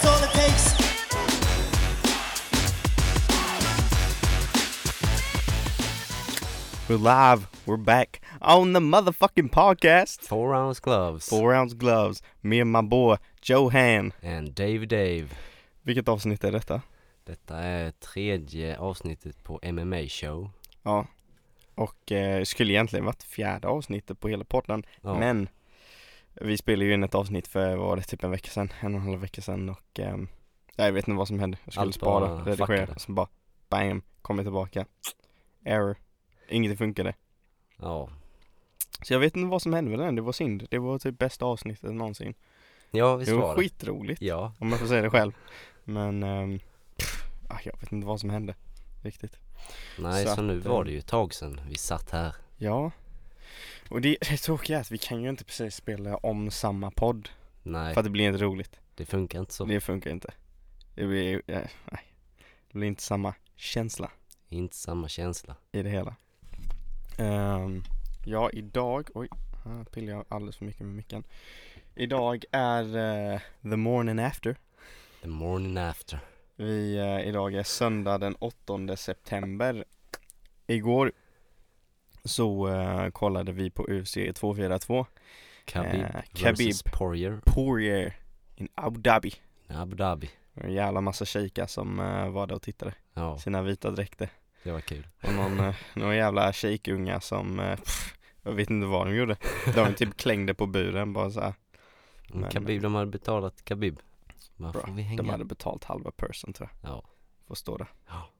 that's all it takes. We're live. We're back on the motherfucking podcast. Four ounce gloves. Four ounce gloves. Me and my boy Johan. And Dave Dave. Vilket avsnitt är detta? Detta är tredje avsnittet på MMA show. Ja. Och eh, skulle egentligen varit fjärde avsnittet på hela podden. Ja, Men vi spelade ju in ett avsnitt för, vad var det, typ en vecka sedan? En och en halv vecka sedan och ja, jag vet inte vad som hände. Jag skulle Allt spara, redigera och så bara bam, kommer tillbaka. Error. Ingenting funkade. ja. Så jag vet inte vad som hände med den, det var synd. Det var typ bästa avsnittet någonsin. ja visst det var var det. skitroligt. Ja, Om man får säga det själv. Men, ehm, pff, ah, jag vet inte vad som hände riktigt. nej Så så, nu var eh, det ju ett tag sedan vi satt här. Ja. Och det, det tråkiga är att vi kan ju inte precis spela om samma podd. Nej, För att det blir inte roligt. det funkar inte så. Det funkar inte. Det blir, eh, nej. Det blir inte samma känsla Inte samma känsla. i det hela. Ehm, ja, idag, oj, här pillar jag alldeles för mycket med micken. Idag är eh, the morning after. The morning after. Vi, eh, idag är söndag den 8 september. Igår så eh, kollade vi på UFC 242 Khabib, Eh, versus Khabib. Poirier. Poirier in Abu Dhabi. Abu Dhabi. En jävla massa shejkar som eh, var där och tittade. Ja, Sina vita dräkter. det var kul. Och någon, eh, några jävla shejkungar som, eh, pff, jag vet inte vad de gjorde. De typ klängde på buren bara så här. Men Khabib, de hade betalat Khabib. Var Bra, vi hänga? De hade betalt halva person tror jag. Ja. Får stå där. Ja.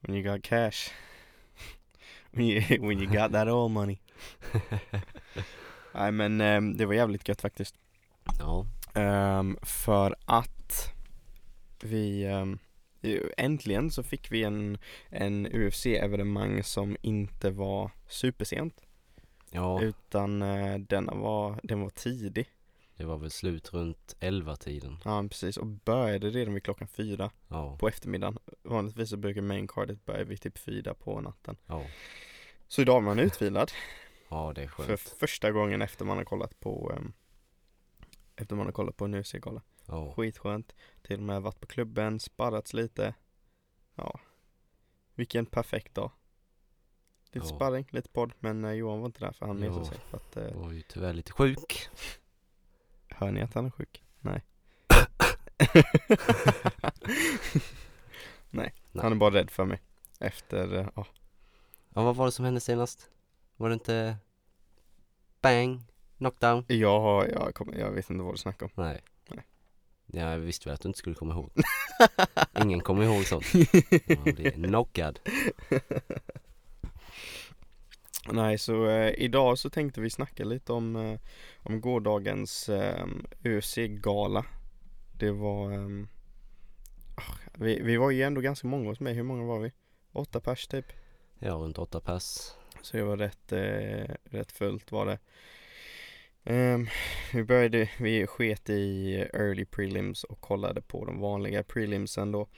When you got cash. When, you, when you got that all money. Nej men ehm, det var jävligt gött faktiskt. Ja, Ehm, för att vi ju- äntligen så fick vi en, en UFC-evenemang som inte var supersent. ja, Utan uh, denna var, den var tidig. Det var väl slut runt 11 tiden. Ja precis och började redan vid klockan fyra Ja, på eftermiddagen. Vanligtvis så brukar main cardet börja vid typ fyra på natten. ja, Så idag var man utvilad ja det är för skönt. första gången efter man har kollat på um, efter man har kollat på en UFC-gala. Ja, Skitskönt. Till och med varit på klubben, sparrats lite. Ja. Vilken perfekt dag. Lite Ja. sparring, lite podd, men eh, Johan var inte där för han Ja. sig för att eh, var ju tyvärr lite sjuk. Hör ni att han är sjuk? Nej. Nej, Nej. han är bara rädd för mig. Efter, eh, ja. Ja, vad var det som hände senast? Var det inte bang, knockdown? Har, jag, kommer, jag vet inte vad du snackar om. Nej. Nej. Ja, jag visste väl att du inte skulle komma ihåg. Ingen kommer ihåg sånt. Man blir knockad. Nej, så eh, idag så tänkte vi snacka lite om, eh, om gårdagens eh, UFC-gala. Det var, ehm, ah, vi, vi var ju ändå ganska många hos mig. Hur många var vi? Åtta pers typ. Ja, runt åtta pass. Så det var rätt, eh, rätt fullt var det. Ehm, vi började, vi sket i early prelims och kollade på de vanliga prelimsen då.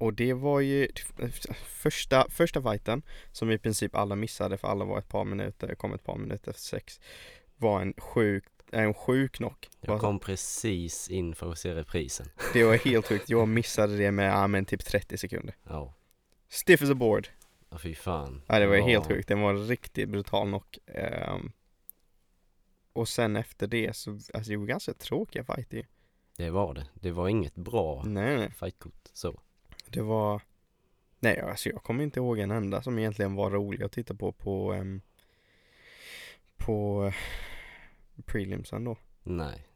Och det var ju första, första fighten som i princip alla missade för alla var ett par minuter, kom ett par minuter efter sex. Var en sjuk, en sjuk knock. Jag så- kom precis in för att se reprisen. Det var helt sjukt, jag missade det med, ja men typ 30 sekunder. Ja, Stiff as a board. ja fy fan. Ja det var helt sjukt, den var riktigt brutal knock. Ehm, och sen efter det så, alltså det var ganska tråkiga fighter. Det var det. Det var inget bra Nej nej, fightkort så. Det var Nej alltså jag kommer inte ihåg en enda som egentligen var rolig att titta på på ehm, På eh, prelimsen då. Nej.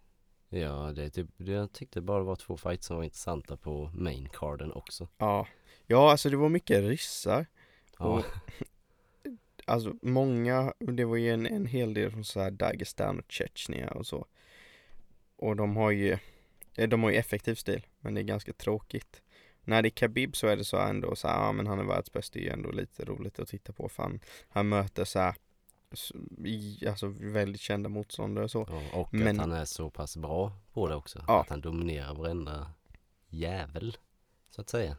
Ja, det är typ, jag tyckte bara det var två fights som var intressanta på main carden också. Ja, ja alltså det var mycket ryssar. Ja, Och- Alltså många, det var ju en, en hel del från så här Dagestan och Tjetjenien och så. Och de har ju, eh, de har ju effektiv stil, men det är ganska tråkigt. När det är Khabib så är det så ändå så här, ja men han är världsbäst, det är ju ändå lite roligt att titta på för han, han möter så här, alltså väldigt kända motståndare och så. ja, och Men- att han är så pass bra på det också. Ja. Att han dominerar varenda jävel, så att säga.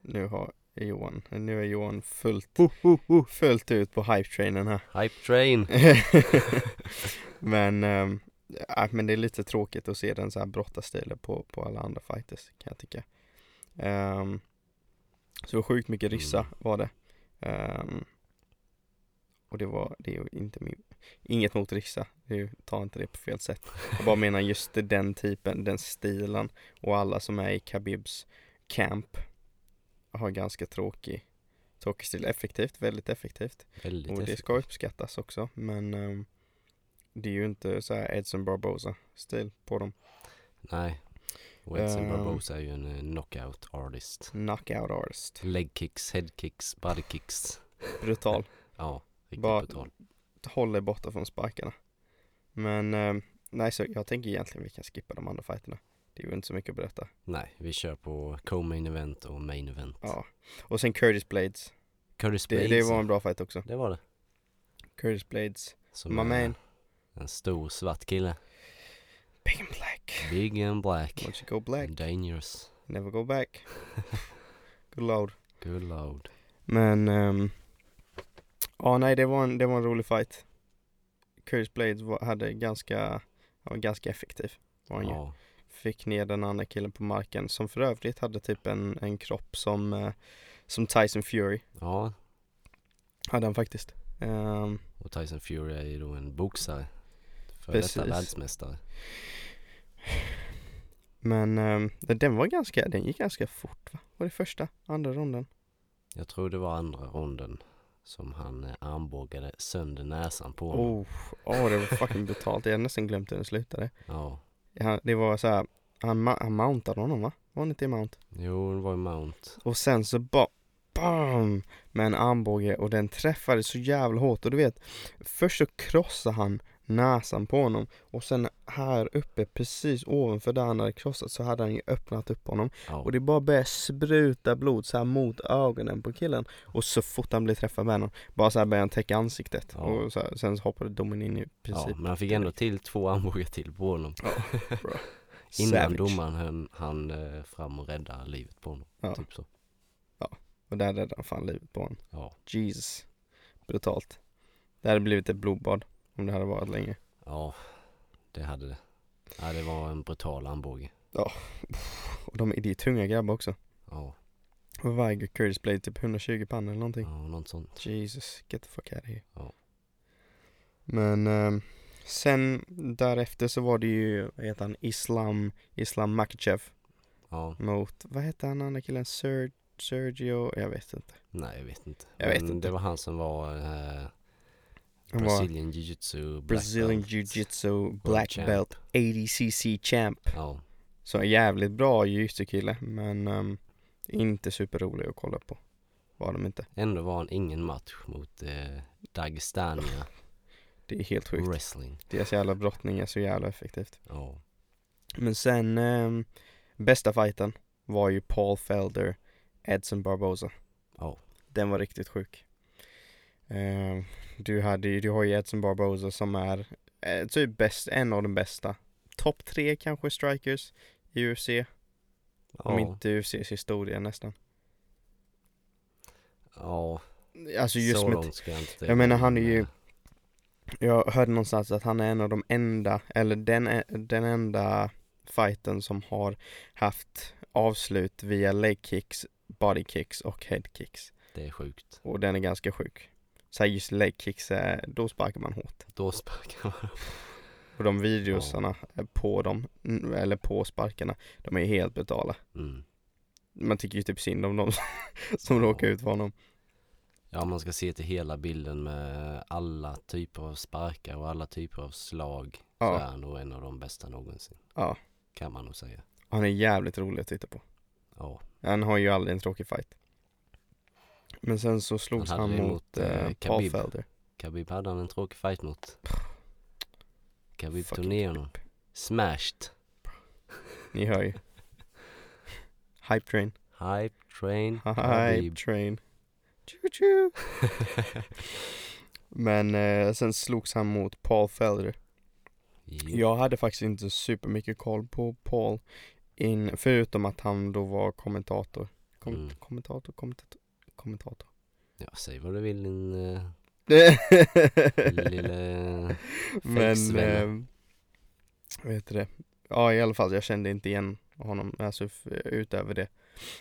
Nu har Johan, nu är Johan fullt, fullt ut på hype-trainen här. Hype train! Men ehm, ja, men det är lite tråkigt att se den så här brottarstilen på, på alla andra fighters kan jag tycka. Ehm, så sjukt mycket rissa Mm. var det. Ehm, och det var, det är inte min, inget mot ju, ta inte det på fel sätt. Jag bara menar just den typen, den stilen och alla som är i Khabibs camp har ganska tråkig, tråkig stil. Effektivt, väldigt effektivt. Väldigt Och det ska uppskattas också men ehm, det är ju inte så här Edson Barbosa stil på dem. Nej. Edson Ehm. Barbosa är ju en eh, knockout artist. Knockout artist. Leg kicks, head kicks, body kicks. Brutal. Ja, riktigt Bara- brutal. Håller borta från sparkarna. Men ehm, nej så jag tänker egentligen vi kan skippa de andra fighterna. Det är ju inte så mycket att berätta. Nej, vi kör på co-main event och main event. Ja. Och sen Curtis Blades. Curtis Det, Blades. det var en bra fight också. Det var det. Curtis Blades. Som My man. en stor svart kille. Big and black. Big and black. Once you go black, Dangerous. never go back. Good load. Good load. Men, ehm, ja nej det var en, det var en rolig fight. Curtis Blades var, hade ganska, var ganska effektiv. Var han. Ja, Fick ner den andra killen på marken som för övrigt hade typ en, en kropp som, eh, som Tyson Fury. ja. Hade han faktiskt. Ehm, Och Tyson Fury är ju då en boxare. För Precis. detta världsmästare. Men ehm, den var ganska, den gick ganska fort va? Var det första, andra ronden? Jag tror det var andra ronden som han eh, armbågade sönder näsan på honom. Oh, oh det var fucking brutalt. Jag hade nästan glömt hur den slutade. Ja. Ja, det var så här, han, han mountade honom va? Var han inte i mount? Jo, det var ju Mount. Och sen så bara BAM! Med en armbåge och den träffade så jävla hårt och du vet Först så krossade han näsan på honom och sen här uppe precis ovanför där han hade krossat så hade han ju öppnat upp honom Ja. och det bara började spruta blod så här mot ögonen på killen och så fort han blev träffad med honom bara så här började han täcka ansiktet Ja. och så här, sen så hoppade domen in i princip ja, men han fick ändå till två armbågar till på honom. bra. Innan Savage. domaren han, han eh, fram och räddade livet på honom. Ja. Typ så. och där räddade han fan livet på honom Ja. Jesus Brutalt Det hade blivit ett blodbad om det hade varit länge ja, det hade det. Ja, det var en brutal armbåge. Och de, är tunga grabbar också Ja, Vad väger Curtis Blade? Typ 120 pannor eller någonting ja något sånt. Jesus, get the fuck out of here Ja. Men ehm, sen därefter så var det ju, vad heter han, Islam, Islam Makachev Ja, mot, vad heter han andra killen? Ser, Sergio, jag vet inte nej jag vet inte. Jag vet Men inte. det var han som var eh, Brazilian jiu-jitsu black Brazilian belt. Jiu-Jitsu Black champ. Belt 80cc champ. Ja, Så en jävligt bra jiu kille men ehm, inte superrolig att kolla på. Var de inte. Ändå var han ingen match mot eh, Dagestania Det är helt sjukt. Wrestling. Deras jävla brottning är så jävla effektivt. Ja, Men sen ehm, Bästa fighten var ju Paul Felder Edson Barboza. Ja, Den var riktigt sjuk Ehm, Du hade ju, du har ju Edson Barboza som är eh, typ bäst, en av de bästa Topp tre kanske strikers i UFC Om ja, inte UFCs historia nästan ja. Alltså just så med långt ska jag inte Jag menar, han är ju- eh, Jag hörde någonstans att han är en av de enda, eller den, är- den enda fighten som har haft avslut via leg kicks, body kicks och head kicks. Det är sjukt. Och den är ganska sjuk. Så här just leg kicks, är, då sparkar man hårt. Då sparkar man. Och de videosarna på dem, eller på sparkarna, de är helt brutala. Mm. Man tycker ju typ synd om dem som Ja. råkar ut för honom. Ja, man ska se till hela bilden med alla typer av sparkar och alla typer av slag. Så Ja. är han nog en av de bästa någonsin. Ja. Kan man nog säga. Han är jävligt rolig att titta på. Ja. Han har ju aldrig en tråkig fight. Men sen så slogs Han han, mot, eh, eh, Paul Khabib. Felder. Khabib hade han en tråkig fight mot. Khabib tog ner honom. Smashed. Ni hör ju. Hype train. Hype train. Hype train. Choo choo. Men eh, sen slogs han mot Paul Felder. Jo. Jag hade faktiskt inte supermycket koll på Paul. In, förutom att han då var kommentator. Kom, Mm. Kommentator, kommentator, kommentator. Ja, säg vad du vill din uh, lille Men eh, vet du det? Ja i alla fall, jag kände inte igen honom, alltså utöver det.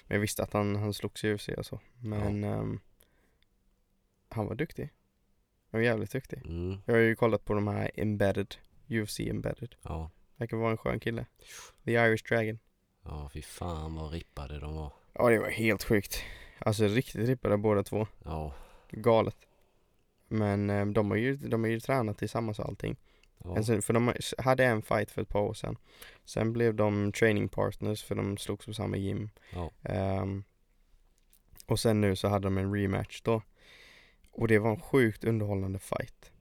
Men jag visste att han, han slogs i UFC och så. Men ehm, han var duktig. Han var jävligt duktig. Mm, Jag har ju kollat på de här embedded, UFC embedded. ja. Verkar vara en skön kille. The Irish Dragon. Ja, fy fan vad rippade de var. Ja det var helt sjukt. Alltså riktigt rippade båda två. Ja, Galet. Men eh, de har ju, de har ju tränat tillsammans och allting. ja. Sen, för de hade en fight för ett par år sedan. Sen blev de training partners för de slogs på samma gym. ja. Ehm, och sen nu så hade de en rematch då. Och det var en sjukt underhållande fight.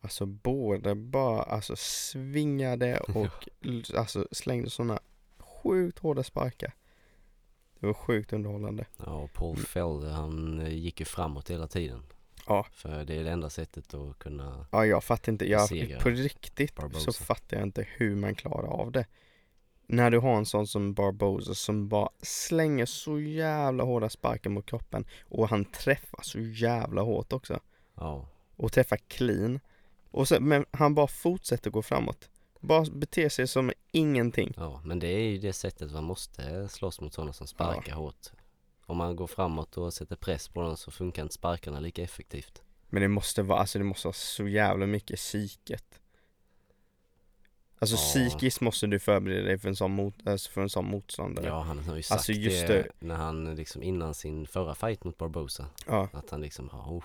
Alltså båda bara alltså svingade och alltså slängde sådana sjukt hårda sparkar. Det var sjukt underhållande. Ja, Paul Felder han eh, gick ju framåt hela tiden. Ja. För det är det enda sättet att kunna, Ja jag fattar inte, jag, på riktigt Barboza. så fattar jag inte hur man klarar av det. När du har en sån som Barboza som bara slänger så jävla hårda sparkar mot kroppen och han träffar så jävla hårt också. ja, Och träffar clean. Och sen, men han bara fortsätter gå framåt. Bara beter sig som ingenting. ja. Men det är ju det sättet man måste slåss mot sådana som sparkar hårt. Om man går framåt och sätter press på dem så funkar inte sparkarna lika effektivt. Men det måste vara, alltså det måste vara så jävla mycket psyket. Alltså Ja. psykiskt måste du förbereda dig för en sån, mot, alltså för en sån motståndare. Ja, han har ju sagt Alltså, just det, när han liksom innan sin förra fight mot Barbosa. Ja. Att han liksom, ja, oh,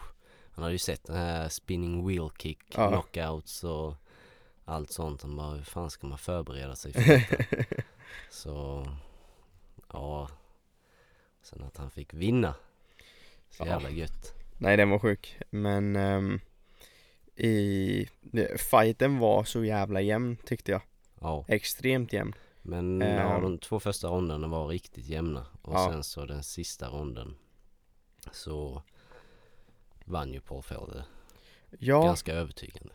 han hade ju sett den här spinning wheel kick, Ja. knockouts och allt sånt. Han bara, hur fan ska man förbereda sig för detta? Så, ja. Sen att han fick vinna. Så Ja. jävla gött. Nej den var sjuk. Men ehm, i fighten var så jävla jämn tyckte jag. Ja, Extremt jämn. men Eh. ja, de två första ronderna var riktigt jämna. Och Ja. sen så den sista ronden så vann ju Paul Felder. Ja, Ganska övertygande.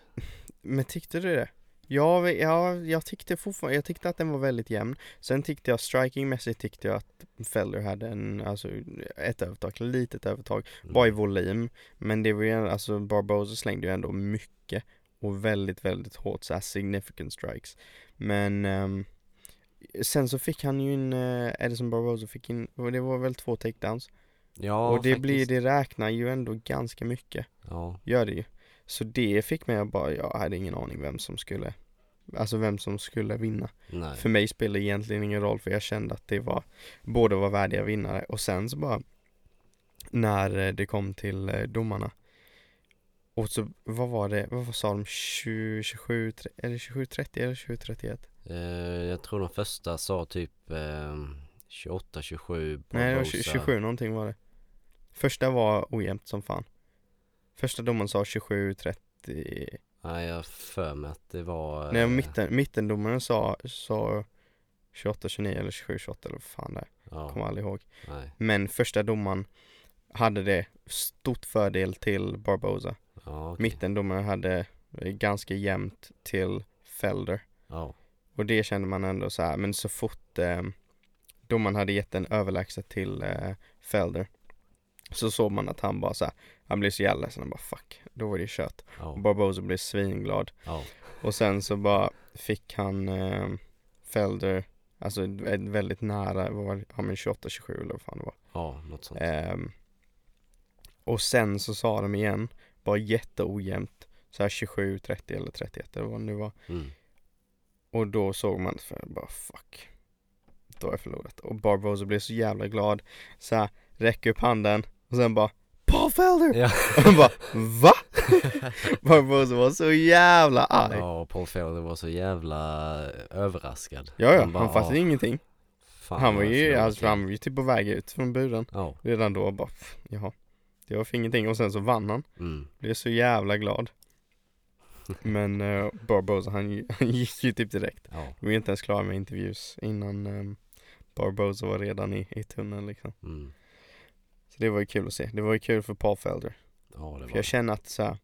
Men tyckte du det? Ja, ja, jag tyckte fortfarande, jag tyckte att den var väldigt jämn. Sen tyckte jag strikingmässigt tyckte jag att Felder hade en, alltså ett övertag, litet övertag. Mm. Bara i volym. Men det var ju, alltså Barbosa slängde ju ändå mycket. Och väldigt, väldigt hårt så här significant strikes. Men ehm, sen så fick han ju en, uh, Edison Barbosa fick in, och det var väl två takedowns. Ja, och det faktiskt. blir, det räknar ju ändå ganska mycket. Ja, Gör det ju. Så det fick mig att bara, jag hade ingen aning vem som skulle Alltså vem som skulle vinna. nej. För mig spelar det egentligen ingen roll för jag kände att det var Båda var värdiga vinnare och sen så bara När eh, det kom till eh, domarna Och så, vad var det, vad sa de? 20, 27, tre- eller 27, 30 eller 27, 31? Eh, jag tror de första sa typ eh, 28, 27 Nej det var Barbosa. 20, 27 någonting var det Första var ojämnt som fan Första domaren sa 27, 30 Nej, jag har för mig att det var... Nej eh, mitten, mittendomaren sa, sa 28, 29 eller 27, 28 eller vad fan det. Ja, Kommer aldrig ihåg. nej. Men första domaren hade det stort fördel till Barboza. Ja, okej. Mittendomaren hade ganska jämnt till Felder. Ja, Och det kände man ändå så här, men så fort eh, domaren hade gett en överlägset till eh, Felder så såg man att han bara så här, han blev så jävla ledsen, han bara fuck, då var det kört. Och ja, Barboza blev svinglad. ja, Och sen så bara fick han eh, Felder, alltså väldigt nära, vad var det, ja men 28-27 eller vad fan det var. ja, något sånt. Ehm, och sen så sa de igen, bara jätteojämnt, så här 27, 30 eller 31 eller vad det nu var. Mm. Och då såg man, för bara fuck, då har jag förlorat. Och Barboza blev så jävla glad, så här, räcker upp handen och sen bara Paul Felder! Ja. Och han bara VA? Barboza var så jävla arg. ja, Paul Felder var så jävla överraskad. Ja, ja, bara, han fattade "Ah, ingenting. fan, han var ju, alltså, igen." han var ju typ på väg ut från buren. Ja, Redan då bara, pff, jaha. Det var för ingenting och sen så vann han. mm. Blev så jävla glad. Men uh, Barboza han, han gick ju typ direkt. ja, Vi var inte ens klara med intervjus innan um, Barboza var redan i, i tunneln liksom. mm. Så det var ju kul att se. Det var ju kul för Paul Felder. ja, det För var jag känner att så här,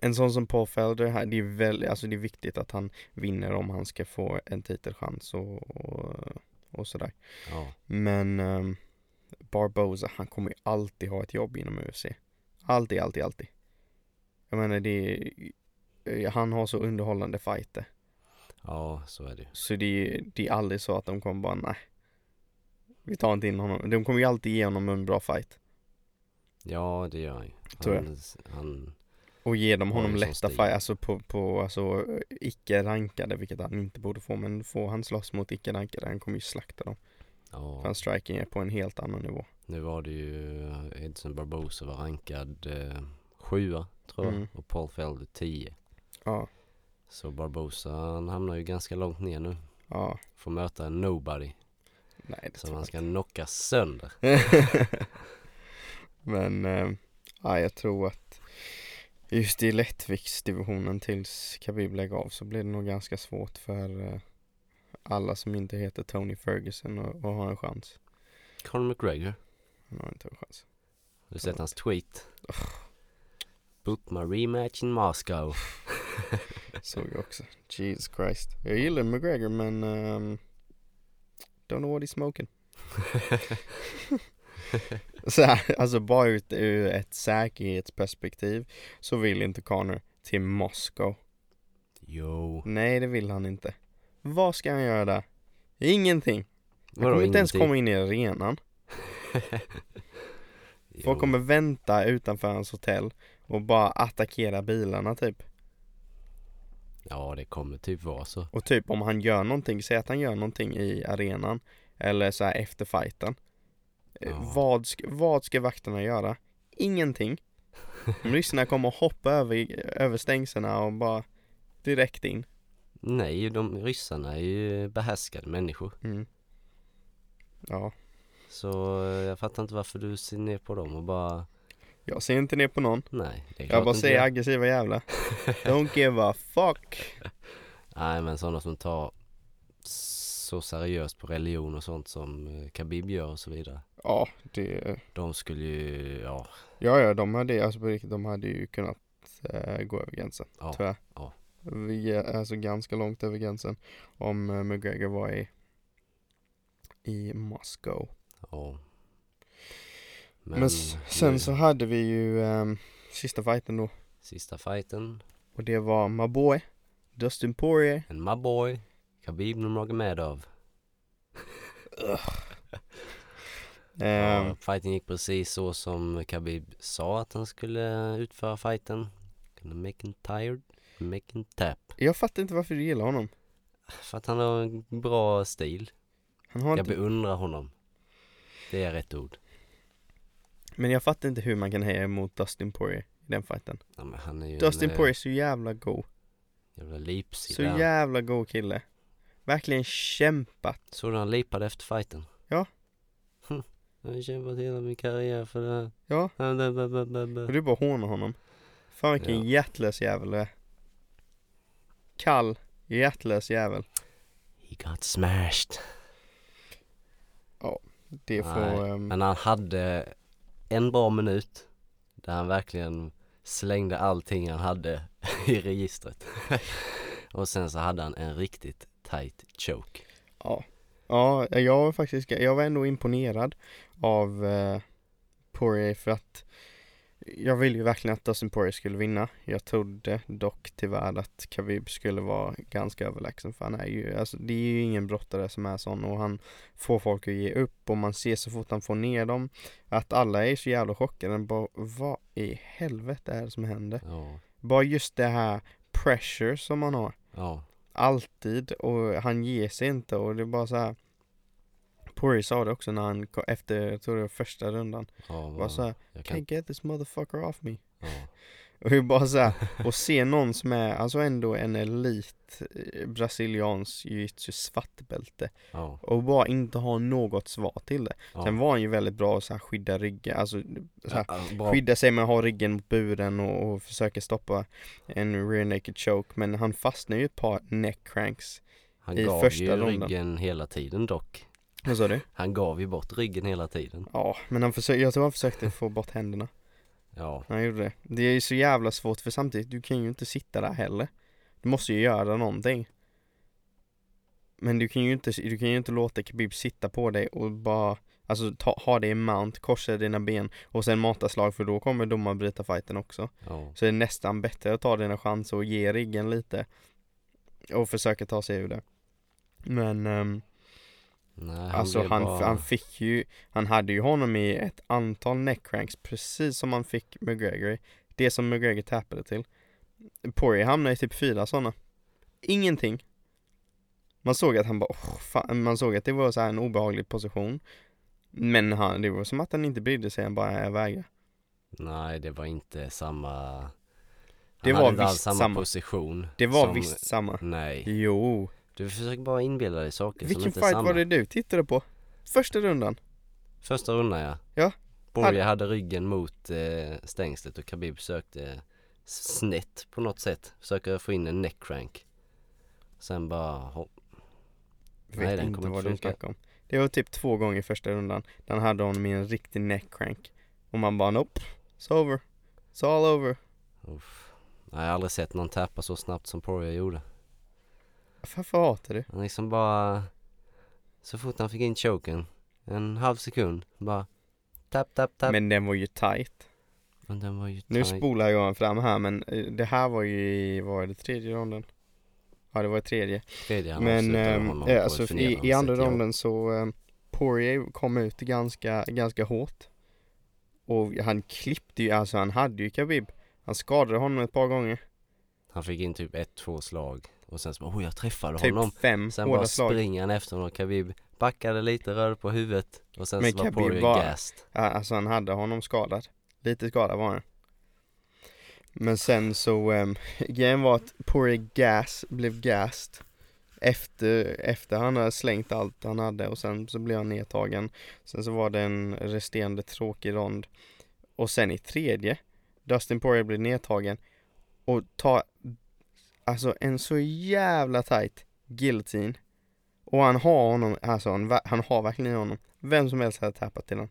en sån som Paul Felder, det är väldigt, alltså det är viktigt att han vinner om han ska få en titelchans och, och, och sådär. Ja, Men ehm, Barboza, han kommer ju alltid ha ett jobb inom UFC. Alltid, alltid, alltid. Jag menar det är, han har så underhållande fighter. Ja, så är det. Så det det är aldrig så att de kommer bara nej. Vi tar inte in honom. De kommer ju alltid ge honom en bra fight. Ja, det gör han. Tror jag. Han, Och ge dem honom lätta fight, alltså på, på alltså icke rankade, vilket han inte borde få. Men får han slåss mot icke rankade, han kommer ju slakta dem. För ja, hans striking är på en helt annan nivå. nu var det ju Edson Barbosa var rankad eh, sjua tror jag Mm. och Paul Felder tio. Ja, Så Barbosa han hamnar ju ganska långt ner nu. ja. Får möta en nobody Nej, det som han ska knocka sönder. Men, eh, ja, jag tror att just i lättviktsdivisionen tills Khabib lägger av så blir det nog ganska svårt för eh, alla som inte heter Tony Ferguson att ha en chans. Conor McGregor, Han har inte en chans. har du sett hans tweet? Book my rematch in Moscow. Såg jag också. Jesus Christ. Jag gillar McGregor men um, don't know what he's smoking. så här, alltså bara ut ur ett säkerhetsperspektiv så vill inte Connor till Moskva. Jo. Nej det vill han inte. Vad ska han göra där? Ingenting. Han kommer inte ens komma in i arenan. Folk kommer vänta utanför hans hotell och bara attackera bilarna typ. Ja, det kommer typ vara så. Och typ om han gör någonting, säg att han gör någonting i arenan eller så här efter fighten. Eh, Ja. Vad, ska, vad ska vakterna göra? Ingenting. Ryssarna kommer att hoppa över, över stängseln och bara direkt in. Nej, de ryssarna är ju behärskade människor. Mm. Ja, Så eh, jag fattar inte varför du ser ner på dem och bara jag ser inte ner på någon. Nej, Jag bara säger aggressiva jävlar. Don't give a fuck. Nej men sådana som tar så seriöst på religion och sånt som eh, Khabib gör och så vidare. Ja, det, De skulle ju, ja, ja, ja, de hade, alltså de hade ju kunnat eh, gå över gränsen, ja, jag. ja. Vi är alltså ganska långt över gränsen om eh, McGregor var i, i Moskva. ja. Men, s- sen nu, så hade vi ju ehm, sista fighten då. Sista fighten, Och det var my boy, Dustin Poirier. en my boy, Khabib Nurmagomedov. Ehm, Ja, fighten gick precis så som Khabib sa att han skulle utföra fighten. Gonna make him tired, make him tap. jag fattar inte varför du gillar honom. För att han har en bra stil. Han har Jag inte, beundrar honom. Det är rätt ord. Men jag fattar inte hur man kan heja emot Dustin Poirier i den fighten. Ja, men han är ju Dustin en eh, Poirier är så jävla god. jävla lipsida. Så jävla god kille. Verkligen kämpat. Såg du han lipade efter fighten? Ja. Hm, Jag har kämpat hela min karriär för det här. Ja, Ja, och du bara hånar honom. Fan vilken Ja. hjärtlös jävel du är. Kall, hjärtlös jävel. He got smashed. Det Nej, får... ehm, Men han hade en bra minut där han verkligen slängde allting han hade i registret. Och sen så hade han en riktigt tight choke. Ja, ja jag var faktiskt, jag var ändå imponerad av eh, Poirier för att jag ville ju verkligen att Dustin Poirier skulle vinna. Jag trodde dock tyvärr att Khabib skulle vara ganska överlägsen för han är ju, alltså det är ju ingen brottare som är sån och han får folk att ge upp och man ser så fort han får ner dem att alla är så jävla chockade. Bara, vad i helvete är det som händer? Ja, Bara just det här pressure som han har ja, alltid och han ger sig inte och det är bara så här Poirier sa det också när han efter, jag tror det var första rundan, ja. var så här, jag Can't kan, get this motherfucker off me. ja, Och är bara så här, och se någon som är, alltså ändå en elit eh, brasiliansk jiu-jitsu svartbälte ja, och bara inte ha något svar till det. ja. Sen var han ju väldigt bra att skydda ryggen, alltså så här, Ja, skydda sig med att ha ryggen mot buren och, och försöka stoppa en rear naked choke men han fastnade ju ett par neck cranks. Han i gav ju rundan. ryggen hela tiden dock. Vad sa du? Han gav ju bort ryggen hela tiden. Ja, men han försökte, jag tror han försökte få bort händerna. Ja, Han gjorde det. Det är ju så jävla svårt för samtidigt, du kan ju inte sitta där heller. Du måste ju göra någonting. Men du kan ju inte, du kan ju inte låta Khabib sitta på dig och bara Alltså ta, ha det i mount, korsa dina ben och sen mata slag för då kommer domaren bryta fighten också. ja, Så det är nästan bättre att ta dina chanser och ge riggen lite och försöka ta sig ur det. Men ehm, Nej, han alltså han, bara... han fick ju, han hade ju honom i ett antal neckcranks precis som han fick McGregor. Det som McGregor tappade till. Poirier hamnade i typ fyra sådana. Ingenting. Man såg att han bara, oh, fan. man såg att det var så här en obehaglig position. Men han, det var som att han inte brydde sig, han bara, jag vägrar. Nej, det var inte samma... Han Det var visst samma, samma. position. Det var som... visst samma. Nej, Jo. Du försöker bara inbilla dig saker som Vilken inte är fight samma. var det du tittade på? Första rundan? Första rundan ja. Ja. Poirier hade ryggen mot eh, stängslet och Khabib sökte snett på något sätt. Försöker få in en neckcrank. Sen bara hopp. Vet Nej, den inte vad du snackar om. Det var typ två gånger i första rundan. Den hade honom i en riktig neckcrank. Och man bara nope, it's over. It's all over. Uff. Nej, jag har aldrig sett någon tappa så snabbt som Poirier gjorde. Varför hatar du? Han liksom bara Så fort han fick in choken En halv sekund bara Tap tap tap Men, Men den var ju tight. den var ju Nu tight. spolar jag fram här men eh, det här var ju i, var det, tredje ronden? Ja det var i tredje. Tredje han Men avslutade ehm, eh, på alltså i, i andra ronden så um, Poirier kom ut ganska, ganska hårt. Och han klippte ju, alltså han hade ju Khabib. Han skadade honom ett par gånger. Han fick in typ ett, två slag Och sen så bara oh jag träffade Typ honom fem Sen bara springer han efter honom Khabib Backade lite, rörde på huvudet Och sen Men så var Khabib var- Ja, Alltså han hade honom skadad. Lite skadad var han. Men sen så, um, grejen var att Poirier gas blev gassed. Efter, efter han hade slängt allt han hade och sen så blev han nedtagen. Sen så var det en resterande tråkig rond. Och sen i tredje, Dustin Poirier blev nedtagen och tar alltså en så jävla tight guillotine. Och han har honom, alltså han, han har verkligen honom. Vem som helst hade tappat till den.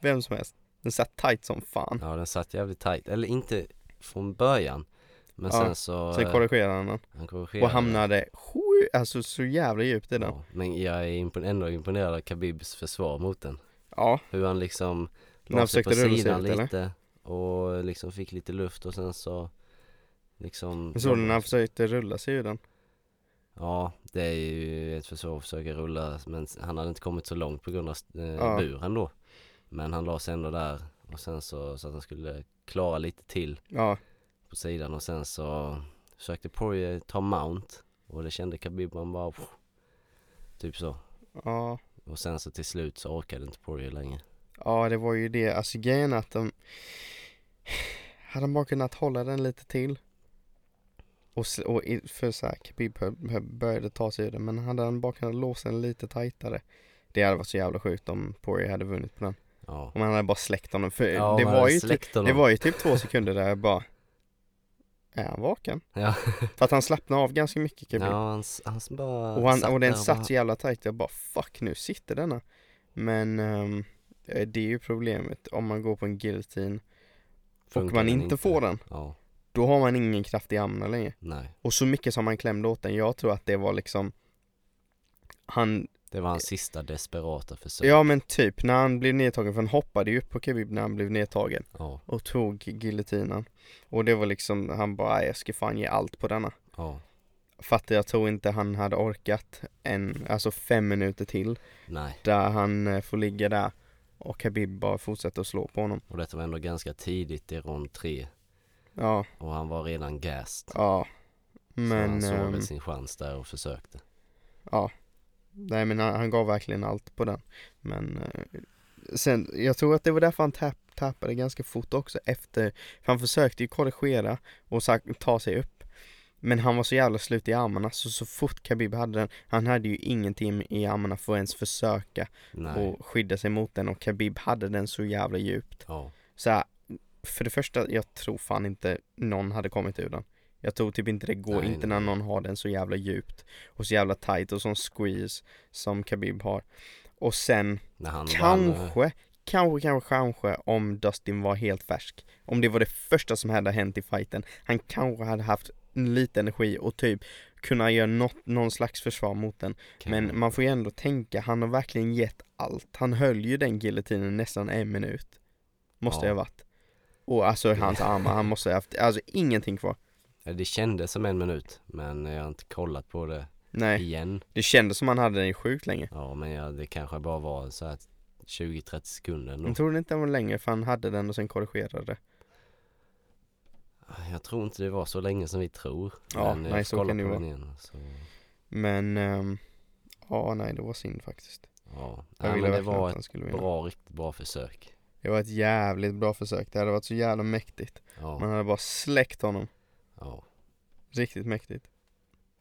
Vem som helst. Den satt tight som fan. Ja den satt jävligt tight Eller inte från början Men Ja, sen så Sen eh, korrigerade han den. Han korrigerade Och hamnade alltså så jävla djupt i den. ja, Men jag är impon- ändå imponerad av Khabibs försvar mot den Ja, Hur han liksom la sig på sidan ut, eller? lite och liksom fick lite luft och sen så liksom jag såg när han försökte rulla sig ur den. Ja, det är ju ett försvar att försöka rulla men han hade inte kommit så långt på grund av eh, Ja. buren då Men han la sig ändå där och sen så, så att han skulle klara lite till Ja, på sidan och sen så försökte Poirier ta mount och det kände Khabib man bara pff, Typ så ja. och sen så till slut så orkade inte Poirier längre Ja, det var ju det. Alltså grejen att de hade han bara kunnat hålla den lite till och, och för så här, Khabib började ta sig ur den men hade han bara kunnat låsa den lite tajtare det hade varit så jävla sjukt om Poirier hade vunnit på den. Ja, Om han hade bara släckt honom för ja det var ju typ, det var ju typ två sekunder där jag bara Är han vaken? Ja, För att han slappnade av ganska mycket Khabib. ja han, han bara och, han, och den satt bara- så jävla tajt, jag bara fuck nu sitter denna. Men eh, det är ju problemet om man går på en guillotine och man den inte får den. Ja, Då har man ingen kraft i armarna längre. nej Och så mycket som han klämde åt den, jag tror att det var liksom Han, Det var hans sista desperata försök ja men typ när han blev nedtagen, för han hoppade ju upp på Khabib när han blev nedtagen ja, och tog giljotinen. Och det var liksom, han bara "Nej, jag ska fan ge allt på denna. ja, För att jag tror inte han hade orkat en, alltså fem minuter till nej där han eh, får ligga där och Khabib bara fortsätter att slå på honom. Och detta var ändå ganska tidigt i rond tre Ja, och han var redan gassed ja. Så Men, han såg ehm, väl sin chans där och försökte ja. Nej men han, han gav verkligen allt på den. Men eh, sen, jag tror att det var därför han tapp, tappade ganska fort också efter, för han försökte ju korrigera och ta sig upp. Men han var så jävla slut i armarna så så fort Khabib hade den, han hade ju ingenting i armarna för att ens försöka Nej, och skydda sig mot den och Khabib hade den så jävla djupt. ja, Så här, för det första, jag tror fan inte någon hade kommit ur den. Jag tror typ inte det går, Nej, inte nej. när någon har den så jävla djupt och så jävla tight och sån squeeze som Khabib har. Och sen när han vann eh, kanske, kanske, kanske, kanske om Dustin var helt färsk. Om det var det första som hade hänt i fighten. Han kanske hade haft lite energi och typ kunna göra något, någon slags försvar mot den. kan- Men man får ju ändå tänka, han har verkligen gett allt. Han höll ju den giljotinen nästan en minut. Måste Ja. det ha varit. Och alltså hans armar, han måste ha haft, alltså ingenting kvar. det kändes som en minut men jag har inte kollat på det Nej, igen. det kändes som han hade den i sjukt länge. Ja men ja, det kanske bara var så här 20-30 sekunder ändå. Jag tror inte den var längre för han hade den och sen korrigerade det. Jag tror inte det var så länge som vi tror. Ja, men nej, jag så kan det den igen. Så, Men, ehm, ja nej det var synd faktiskt. ja. Jag ville men det var ett bra, riktigt bra försök. Det var ett jävligt bra försök. Det hade varit så jävla mäktigt. Man Ja, hade bara släckt honom. ja. Riktigt mäktigt.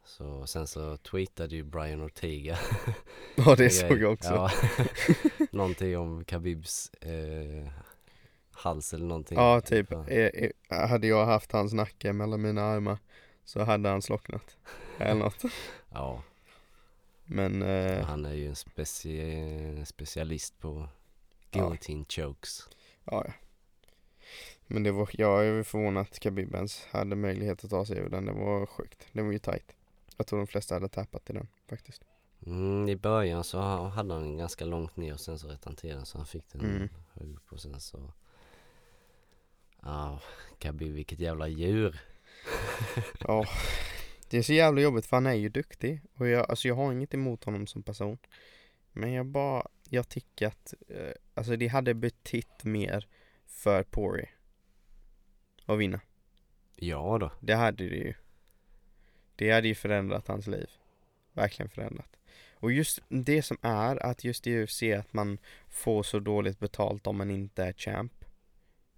Så sen så tweetade ju Brian Ortega Ja det såg jag också. Ja. någonting om Khabibs eh, hals eller någonting. Ja, typ. Ja. Eh, eh, Hade jag haft hans nacke mellan mina armar så hade han slocknat. Eller något. Ja, Men, eh, han är ju en specie specialist på Ja. guillotine chokes. ja, ja. Men det var, jag är förvånad att Khabib ens hade möjlighet att ta sig ur den. Det var sjukt. Det var ju tight. Jag tror de flesta hade tappat i den faktiskt. Mm, I början så ha- hade han den ganska långt ner och sen så rättade han till den så han fick den Mm. hög upp och sen så Ja, Khabib vilket jävla djur. Ja, det är så jävla jobbigt för han är ju duktig. Och jag, alltså jag har inget emot honom som person. Men jag bara, jag tycker att, eh, alltså det hade betytt mer för Pori. Att vinna. Ja då. Det hade det ju. Det hade ju förändrat hans liv. Verkligen förändrat. Och just det som är att just i UFC att man får så dåligt betalt om man inte är champ.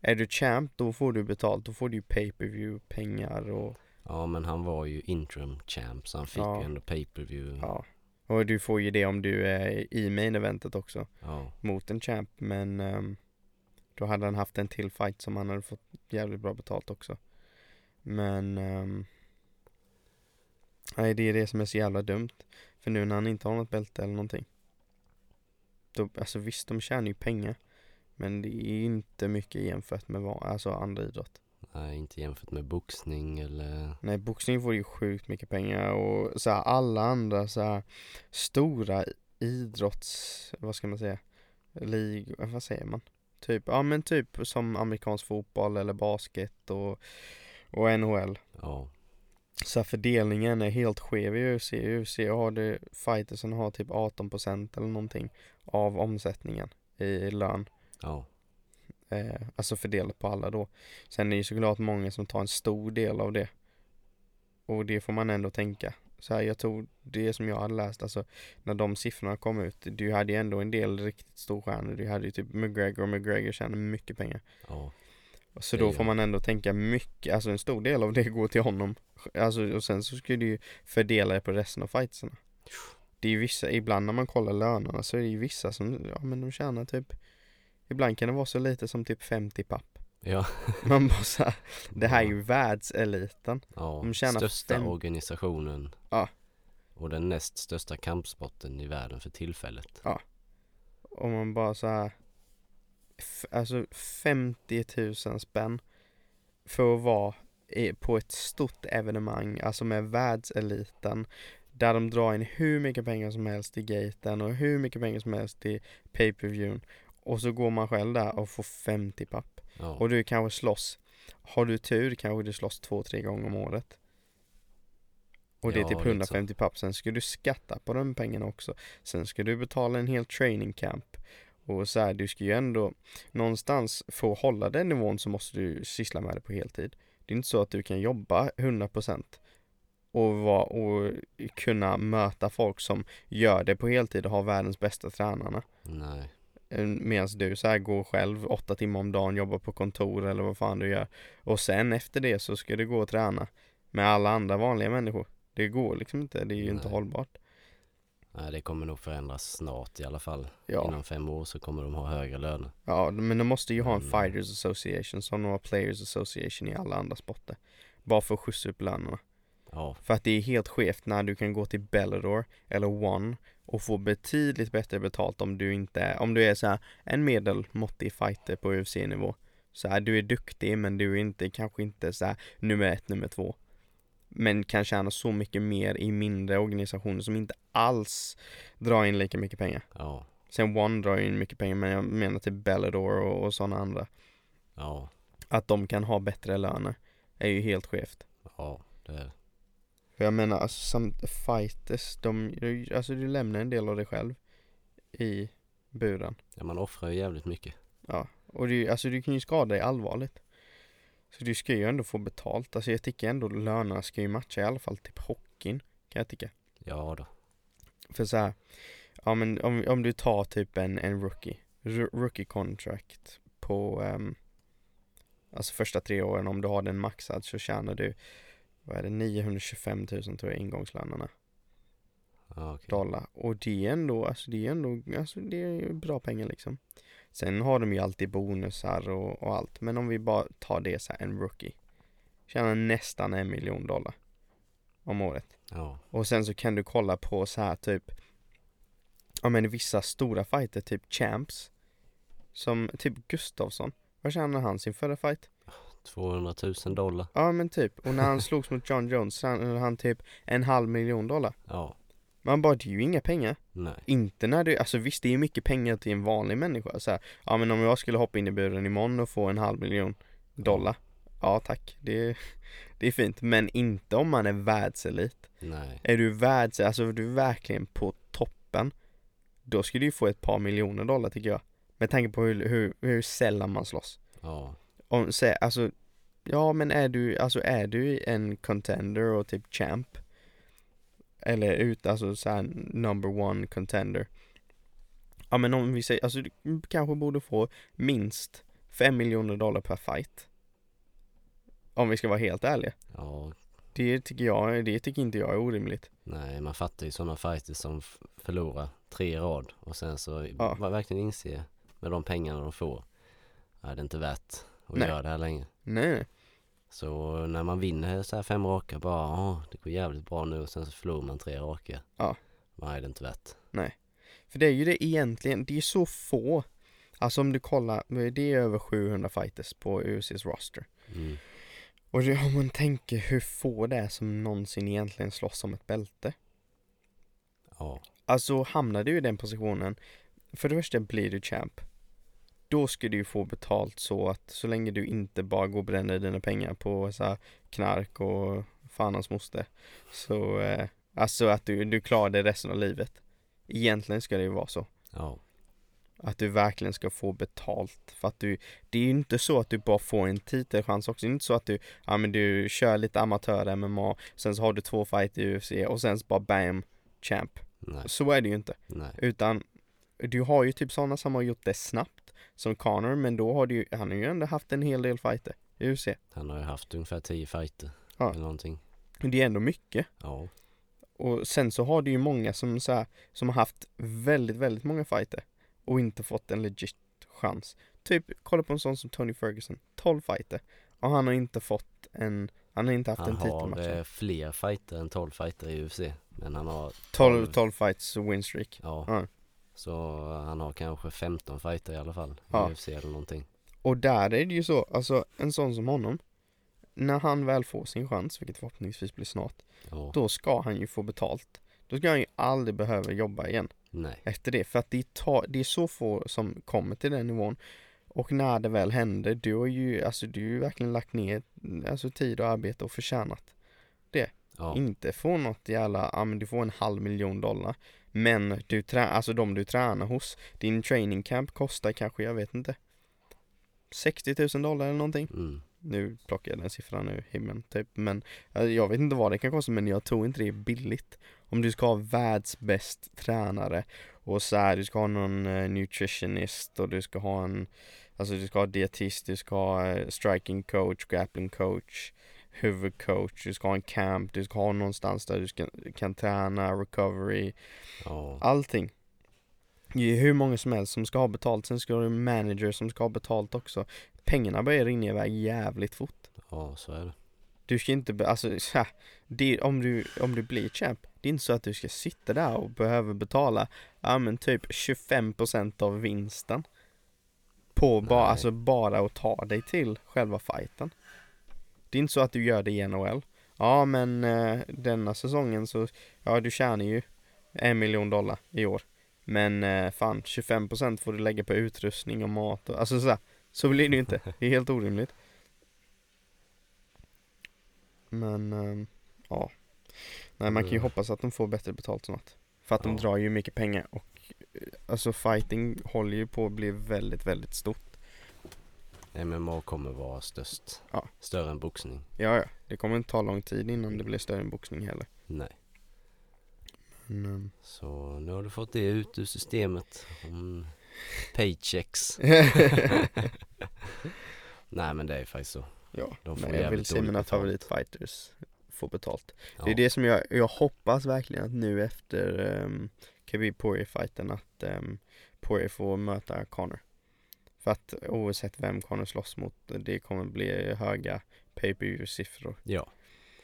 Är du champ då får du betalt, då får du ju pay per view pengar och Ja men han var ju interim champ så han fick Ja. ju ändå pay per view. ja. Och du får ju det om du är i main eventet också Ja. mot en champ men ehm, då hade han haft en till fight som han hade fått jävligt bra betalt också. Men ehm, nej det är det som är så jävla dumt. För nu när han inte har något bälte eller någonting. Då, alltså visst de tjänar ju pengar. Men det är inte mycket jämfört med vad, alltså andra idrott. Nej, inte jämfört med boxning eller Nej boxning får ju sjukt mycket pengar och så här, alla andra så här, stora idrotts, vad ska man säga, lig, vad säger man? Typ, ja men typ som amerikansk fotboll eller basket och, och NHL. ja. Så här, fördelningen är helt skev i UFC. UFC har du fighter som har typ 18% eller någonting av omsättningen i lön. Ja. Eh, alltså fördelat på alla då. Sen är det ju såklart många som tar en stor del av det. Och det får man ändå tänka. Så här, jag tror det som jag hade läst, alltså när de siffrorna kom ut, du hade ju ändå en del riktigt storstjärnor. Du hade ju typ McGregor, och McGregor tjänar mycket pengar. Ja. Så då får man ändå tänka mycket, alltså en stor del av det går till honom. Alltså och sen så ska du ju fördela det på resten av fightserna. Det är ju vissa, ibland när man kollar lönerna så är det ju vissa som, ja men de tjänar typ Ibland kan det vara så lite som typ 50 papp. Ja. Man bara så här, det här är ju världseliten. ja. de Största fem- organisationen. Ja. Och den näst största kampsporten i världen för tillfället. Och man bara så här, alltså 50 000 spänn för att vara på ett stort evenemang, alltså med världseliten. Där de drar in hur mycket pengar som helst i gaten och hur mycket pengar som helst i pay-per-viewn. Och så går man själv där och får 50 papp. Ja. Och du kanske slåss, har du tur kanske du slåss två, tre gånger om året. Och det är Ja, typ lite så. 150 papp, sen ska du skatta på de pengarna också. Sen ska du betala en hel training camp. Och så här, du ska ju ändå någonstans, att hålla den nivån så måste du syssla med det på heltid. Det är inte så att du kan jobba 100% och, vara, och kunna möta folk som gör det på heltid och har världens bästa tränarna. Nej. Medan du så här går själv åtta timmar om dagen, jobbar på kontor eller vad fan du gör. Och sen efter det så ska du gå och träna med alla andra vanliga människor. Det går liksom inte, det är ju inte Nej. hållbart. Nej, det kommer nog förändras snart i alla fall. Ja, Inom fem år så kommer de ha högre löner. ja men de måste ju ha en Men- Fighters Association som de har Players Association i alla andra sporter. Bara för att skjutsa upp lönerna. Ja, För att det är helt skevt när du kan gå till Bellator eller One och få betydligt bättre betalt om du inte är, om du är så här en medelmåttig fighter på UFC-nivå. Så här, du är duktig men du är inte, kanske inte så här nummer ett, nummer två. Men kan tjäna så mycket mer i mindre organisationer som inte alls drar in lika mycket pengar. ja, Sen One drar in mycket pengar men jag menar till Bellator och, och sådana andra. ja, Att de kan ha bättre löner är ju helt skevt. Ja, det är det. För jag menar, alltså, samt fighters, de, alltså du lämnar en del av dig själv i buren. Ja, man offrar ju jävligt mycket. Ja, och du, alltså du kan ju skada dig allvarligt. Så du ska ju ändå få betalt. Alltså jag tycker ändå lönerna ska ju matcha i alla fall typ hockeyn, kan jag tycka. Ja då. För så här, ja men om, om du tar typ en, en rookie, r- rookie contract på, ehm, alltså första tre åren, om du har den maxad så tjänar du, vad är det, 925 000 tror jag ingångslönerna, Ja, okej. dollar. Och det är ändå, alltså det är ändå, alltså det är bra pengar liksom. Sen har de ju alltid bonusar och, och allt, men om vi bara tar det så här, en rookie, tjänar nästan en miljon dollar om året. Ja, Och sen så kan du kolla på så här typ Ja men vissa stora fighter, typ champs Som typ Gustafsson Vad tjänade han sin förra fight? 200 000 dollar. Ja men typ, och när han slogs mot John Jones så hade han typ en halv miljon dollar. Ja, Man bara, det är ju inga pengar. Nej. Inte när du, alltså visst det är ju mycket pengar till en vanlig människa. Så här, Ja men om jag skulle hoppa in i buren imorgon och få en halv miljon dollar. Ja tack, det, det är fint. Men inte om man är världselit. Nej. Är du världs, alltså är du verkligen på toppen Då skulle du ju få ett par miljoner dollar tycker jag. Med tanke på hur, hur, hur sällan man slåss. Ja, Om, sä, alltså Ja men är du, alltså är du en contender och typ champ Eller ut, alltså såhär number one contender Ja men om vi säger, alltså du kanske borde få minst 5 miljoner dollar per fight Om vi ska vara helt ärliga ja, Det tycker jag, det tycker inte jag är orimligt nej. Man fattar ju sådana fighters som förlorar tre i rad och sen så Ja. ja. verkligen inse med de pengarna de får. Ja, det är inte värt att Nej. göra det här längre. Nej nej Så när man vinner så här fem raka bara, ja det går jävligt bra nu och sen så förlorar man tre raka. Ja. Nej, det är inte värt. För det är ju det egentligen, det är så få Alltså om du kollar, det är över 700 fighters på UFCs roster Mm. Och det, om man tänker hur få det är som någonsin egentligen slåss om ett bälte Ja, Alltså hamnar du i den positionen För det första blir du champ Då ska du få betalt så att så länge du inte bara går och bränner dina pengar på så knark och fan hans moster Så eh, Alltså att du, du klarar det resten av livet. Egentligen ska det ju vara så. Ja, Att du verkligen ska få betalt för att du Det är ju inte så att du bara får en titelchans också. Det är inte så att du Ja men du kör lite amatör MMA Sen så har du två fighter i UFC och sen så bara bam Champ. Nej, Så är det ju inte. Nej. Utan Du har ju typ sådana som har gjort det snabbt Som Connor men då har ju Han har ju ändå haft en hel del fighter i UFC Han har ju haft ungefär tio fighter. Ja. Eller någonting. Det är ändå mycket Ja, Och sen så har du ju många som så här, Som har haft väldigt väldigt många fighter Och inte fått en legit chans Typ kolla på en sån som Tony Ferguson 12 fighter Och han har inte fått en Han har inte haft han en har titelmatch eh, fler fighter än 12 fighter i UFC. Men han har 12, 12 fights win streak Ja. Ja. Så han har kanske 15 fighter i alla fall. I Ja. UFC eller någonting. Och där är det ju så, alltså en sån som honom När han väl får sin chans, vilket förhoppningsvis blir snart Ja. Då ska han ju få betalt Då ska han ju aldrig behöva jobba igen Nej. efter det För att det, tar, det är så få som kommer till den nivån Och när det väl händer, du har ju, alltså du har ju verkligen lagt ner Alltså tid och arbete och förtjänat Ja. Inte få något jävla, ja men du får en halv miljon dollar Men du trä, alltså de du tränar hos Din training camp kostar kanske, jag vet inte 60 000 dollar eller någonting Mm. Nu plockar jag den siffran ur himlen typ Men jag vet inte vad det kan kosta men jag tror inte det är billigt Om du ska ha världsbäst tränare Och så här, du ska ha någon eh, nutritionist och du ska ha en Alltså du ska ha dietist, du ska ha eh, striking coach, grappling coach Huvudcoach, du ska ha en camp, du ska ha någonstans där du ska, kan träna, recovery Ja. Allting. Det är hur många som helst som ska ha betalt, sen ska du ha en manager som ska ha betalt också. Pengarna börjar rinna iväg jävligt fort. Ja, så är det. Du ska inte, alltså så det, om, du, om du blir champ Det är inte så att du ska sitta där och behöva betala Ja men typ 25% av vinsten På bara, alltså bara att ta dig till själva fighten Det är inte så att du gör det i NHL Ja men eh, denna säsongen så Ja du tjänar ju en miljon dollar i år Men eh, fan 25% får du lägga på utrustning och mat och, alltså så, här, så blir det ju inte Det är helt orimligt Men, ehm, ja. Nej man kan ju Mm. hoppas att de får bättre betalt snart. För att de drar ju mycket pengar och eh, alltså fighting håller ju på att bli väldigt, väldigt stort. MMA kommer vara störst. Ja. Större än boxning. Ja, ja. Det kommer inte ta lång tid innan det blir större än boxning heller. Nej. Ehm, Så nu har du fått det ut ur systemet. Om paychecks. Nej men det är faktiskt så. ja, De får men jag vill se mina betalt. favoritfighters få betalt. Ja. Det är det som jag, jag hoppas verkligen att nu efter um, Khabib Poirier fighten att um, Poirier får möta Conor. För att oavsett vem Conor slåss mot, det kommer bli höga pay per siffror. Ja.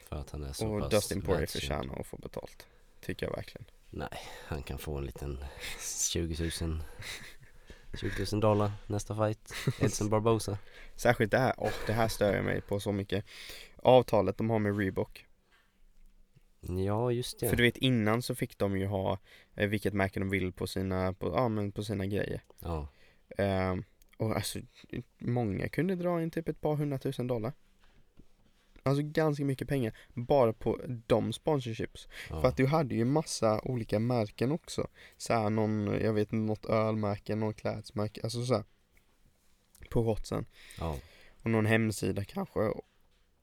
För att han är så Och pass Dustin Poirier förtjänar att få betalt. Tycker jag verkligen. Han kan få en liten 20 000 20 000 dollar nästa fight. Edson Barbosa. Särskilt det här, och det här stör jag mig på så mycket. Avtalet de har med Reebok. Ja just det. För du vet innan så fick de ju ha eh, vilket märke de vill på sina, på, ja, men på sina grejer. Ja. Ehm, och alltså många kunde dra in typ ett par hundratusen dollar. Alltså ganska mycket pengar bara på de sponsorships. ja. För att du hade ju massa olika märken också. Så här någon, jag vet inte, något ölmärke, någon klädesmärke, alltså så här, På hotsen. ja. Och någon hemsida kanske.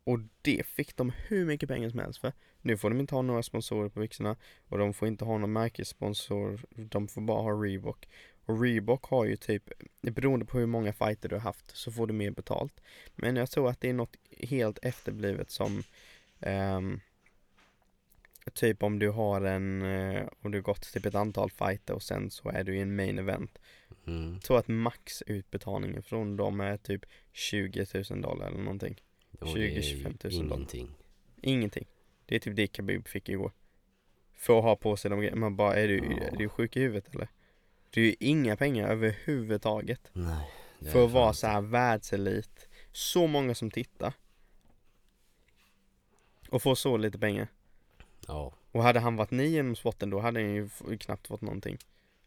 Och det fick de hur mycket pengar som helst för. Nu får de inte ha några sponsorer på byxorna. Och de får inte ha någon märkessponsor. De får bara ha Reebok. Och Reebok har ju typ, beroende på hur många fighter du har haft så får du mer betalt. Men jag tror att det är något helt efterblivet som ehm, Typ om du har en, eh, om du har gått typ ett antal fighter och sen så är du i en main event. Mm. Jag tror att maxutbetalningen från dem är typ 20 000 dollar eller någonting. Och det är 20-25 000 dollar. Ingenting. Ingenting. Det är typ det Khabib fick igår. För att ha på sig de grejerna. Man bara, är du, Ja. är du sjuk i huvudet eller? Det är ju inga pengar överhuvudtaget. Nej. För att vara så här världselit. Så många som tittar. Och få så lite pengar. Ja. Och hade han varit ny inom sporten då hade han ju knappt fått någonting.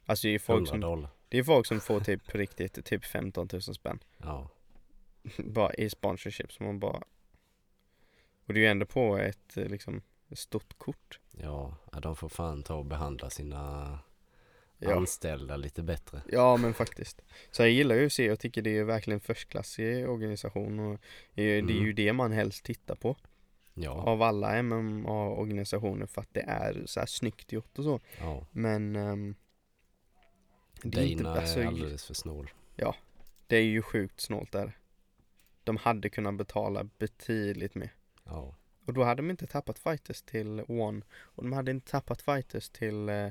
Alltså det är folk 100 som, dollar. det är folk som får typ på riktigt typ 15 000 spänn. Ja. bara i sponsorship som man bara Och det är ju ändå på ett liksom stort kort Ja. ja, de får fan ta och behandla sina Ja, anställda lite bättre. ja men faktiskt Så jag gillar ju UFC och tycker det är verkligen förstklassig organisation och det är är ju Mm. det man helst tittar på Ja. Av alla MMA-organisationer för att det är så här snyggt gjort och så ja. Men ehm, det, är inte, Dana alltså, är alldeles för snål. det är ju sjukt snålt där De hade kunnat betala betydligt mer Ja. Och då hade de inte tappat fighters till One Och de hade inte tappat fighters till, eh,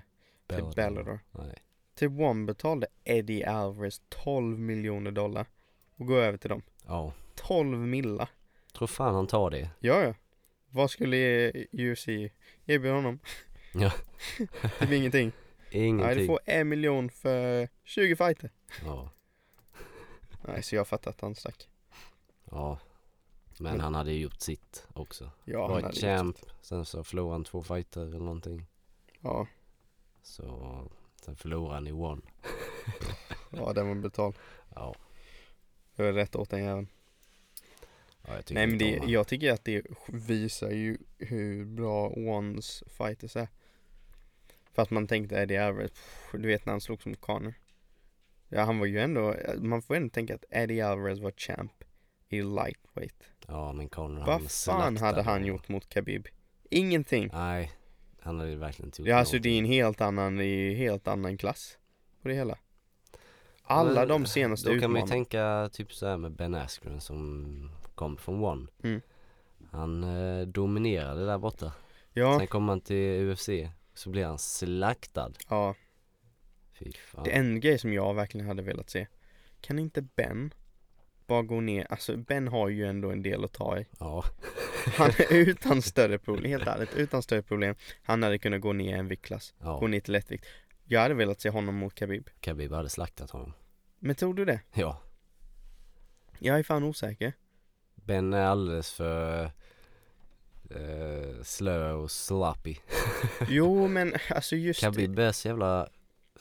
till Bellator. Bellator Nej. Till One betalade Eddie Alvarez 12 miljoner dollar Och gå över till dem Ja. 12 milla Tror fan han tar det. Ja ja Vad skulle UFC erbjuda honom? Ja. det blir ingenting Nej Ingenting. du får en miljon för 20 fighter Ja. Nej så jag fattar att han stack Ja. Men Men- han hade ju gjort sitt också. Ja han Varit hade champ. gjort Sen så förlorade han två fighter eller någonting. Ja, Så sen förlorade han i one. ja den var betald Ja. Det var rätt åt den jäveln ja jag Nej men det, jag tycker att det visar ju hur bra Ones fighters är För att man tänkte Eddie Alvarez, pff, du vet när han slogs mot Conor Ja han var ju ändå, man får ändå tänka att Eddie Alvarez var champ i lightweight Ja men Conor han Vad fan hade han gjort mot Khabib? Ingenting Nej. Han hade verkligen inte gjort Ja alltså det är en helt annan, det är en helt annan klass på det hela Alla Men de senaste Då kan man ju utmanarna tänka typ så här med Ben Askren som kom från One. Mm. Han eh, dominerade där borta. Ja, Sen kom han till UFC så blev han slaktad. ja Fy fan. Det är en grej som jag verkligen hade velat se. Kan inte Ben bara gå ner, alltså Ben har ju ändå en del att ta i. Ja. Han utan större problem, helt ärligt, utan större problem. Han hade kunnat gå ner en viktklass, gå ja. ner till lättvikt. Jag hade velat se honom mot Khabib. Khabib hade slaktat honom. Men tror du det? Ja. Jag är fan osäker. Ben är alldeles för eh, slö och sloppy. Jo men alltså just Khabib är så jävla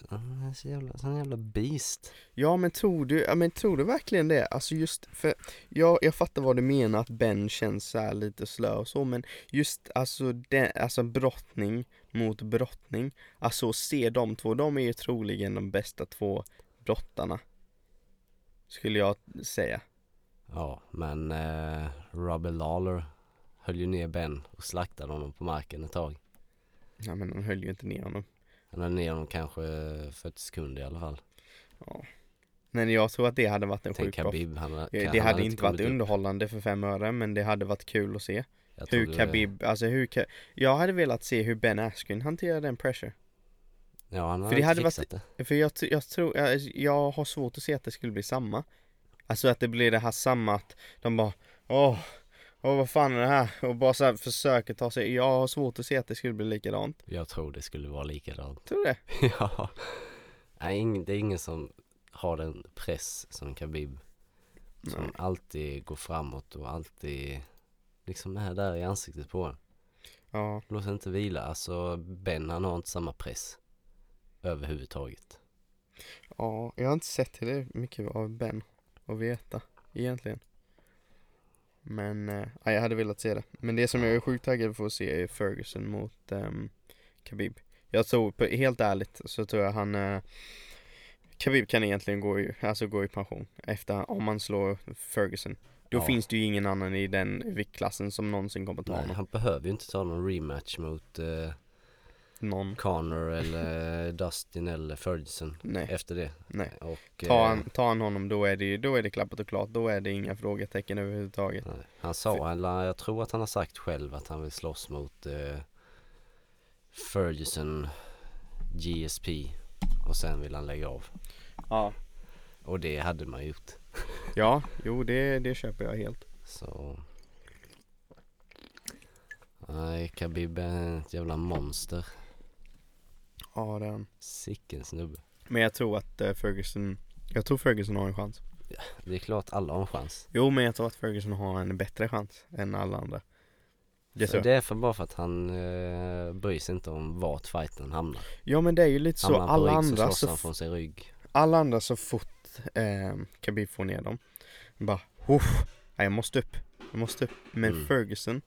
han är så jävla, sån jävla beast. Ja men tror du, ja, men tror du verkligen det? Alltså just för, jag, jag fattar vad du menar att Ben känns så lite slö och så men just alltså, den, alltså brottning mot brottning, alltså se de två, de är ju troligen de bästa två brottarna. Skulle jag säga. Ja, men eh, Robbie Lawler höll ju ner Ben och slaktade honom på marken ett tag. Ja men han höll ju inte ner honom. Han höll ner honom kanske 40 sekunder i alla fall. Ja. Men jag tror att det hade varit en Tänk sjuk. Khabib, han, han, Det han hade inte varit upp. underhållande för fem öre men det hade varit kul att se. Hur Khabib, alltså hur Jag hade velat se hur Ben Askren hanterar den pressure. Ja, han för har det hade varit- fixat det. För jag, jag tror, jag, jag har svårt att se att det skulle bli samma. Alltså att det blir det här samma att de bara Åh, åh vad fan är det här? Och bara så här försöker ta sig, jag har svårt att se att det skulle bli likadant. Jag tror det skulle vara likadant. Tror du det? ja. Nej, det är ingen som har den press som Khabib. Som Nej. alltid går framåt och alltid liksom är där i ansiktet på en. Ja, Låt inte vila. Alltså Ben han har inte samma press. Överhuvudtaget. ja, jag har inte sett det mycket av Ben att veta egentligen. Men, eh, ja, jag hade velat se det. Men det som jag är sjukt taggad för att se är Ferguson mot um, Khabib. Jag tror, på, helt ärligt, så tror jag han eh, Khabib kan egentligen gå i, alltså gå i pension efter, om man slår Ferguson. Då Ja. finns det ju ingen annan i den viktklassen som någonsin kommer ta Nej, honom. han behöver ju inte ta någon rematch mot eh, Någon. Connor eller Dustin eller Ferguson Nej, efter det. nej. Och, Tar eh, han, tar han honom då är det ju, då är det klappat och klart. Då är det inga frågetecken överhuvudtaget. nej. Han sa, eller jag tror att han har sagt själv att han vill slåss mot eh, Ferguson GSP och sen vill han lägga av. Ja. Och det hade man gjort. Ja, jo det, det köper jag helt. Så Nej, Khabib är ett jävla monster. Ja, är han. Sicken snubbe. Men jag tror att eh, Ferguson, jag tror Ferguson har en chans. Det är klart alla har en chans. Jo, men jag tror att Ferguson har en bättre chans än alla andra. Det Så det är för bara för att han eh, bryr sig inte om vart fighten hamnar. Ja, men det är ju lite så. Hamnar på Alla rygg så andra slåss så, han från sin rygg. alla andra så fort eh, Khabib får ner dem. Bara, Uff, nej, jag måste upp. Jag måste upp. Men Mm. Ferguson,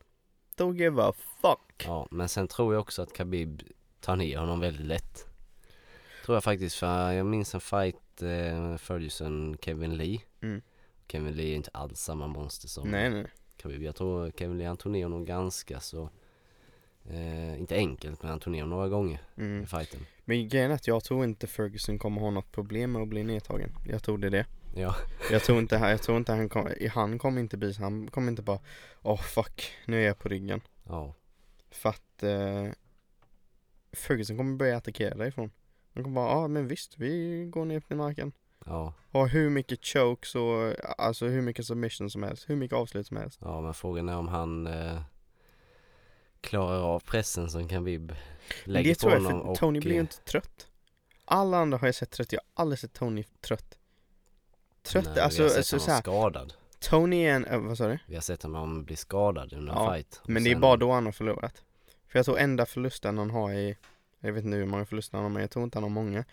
don't give a fuck. Ja, men sen tror jag också att Khabib tar ner honom väldigt lätt. Tror jag faktiskt, för jag minns en fight eh, Ferguson Kevin Lee. Mm. Kevin Lee är inte alls samma monster som Nej, nej. Khabib. Jag tror Kevin Lee han tog ner honom ganska så, eh, inte enkelt men han tog ner honom några gånger Mm. i fighten. Men grejen är att jag tror inte Ferguson kommer ha något problem med att bli nedtagen. Jag tror det är det. Ja, Jag tror inte, jag tror inte han kommer, han kommer inte bli han kommer inte bara Åh fuck, nu är jag på ryggen. ja, För att eh, Ferguson kommer börja attackera därifrån. Han kommer bara, ja men visst, vi går ner till marken. ja, Har hur mycket chokes och alltså hur mycket submission som helst, hur mycket avslut som helst. ja men frågan är om han eh, klarar av pressen som Khabib Men lägger det på tror jag, honom för och Tony blir ju eh, inte trött. Alla andra har jag sett trött, jag har aldrig sett Tony trött. Trött, nej, alltså, vi har sett alltså honom så här, skadad. Tony är en, äh, vad sa du? Vi har sett honom bli skadad under Ja, fight. Men det är bara då han har förlorat. För jag tror enda förlusten han har i, jag vet inte hur många förluster han har men jag tror inte han har många.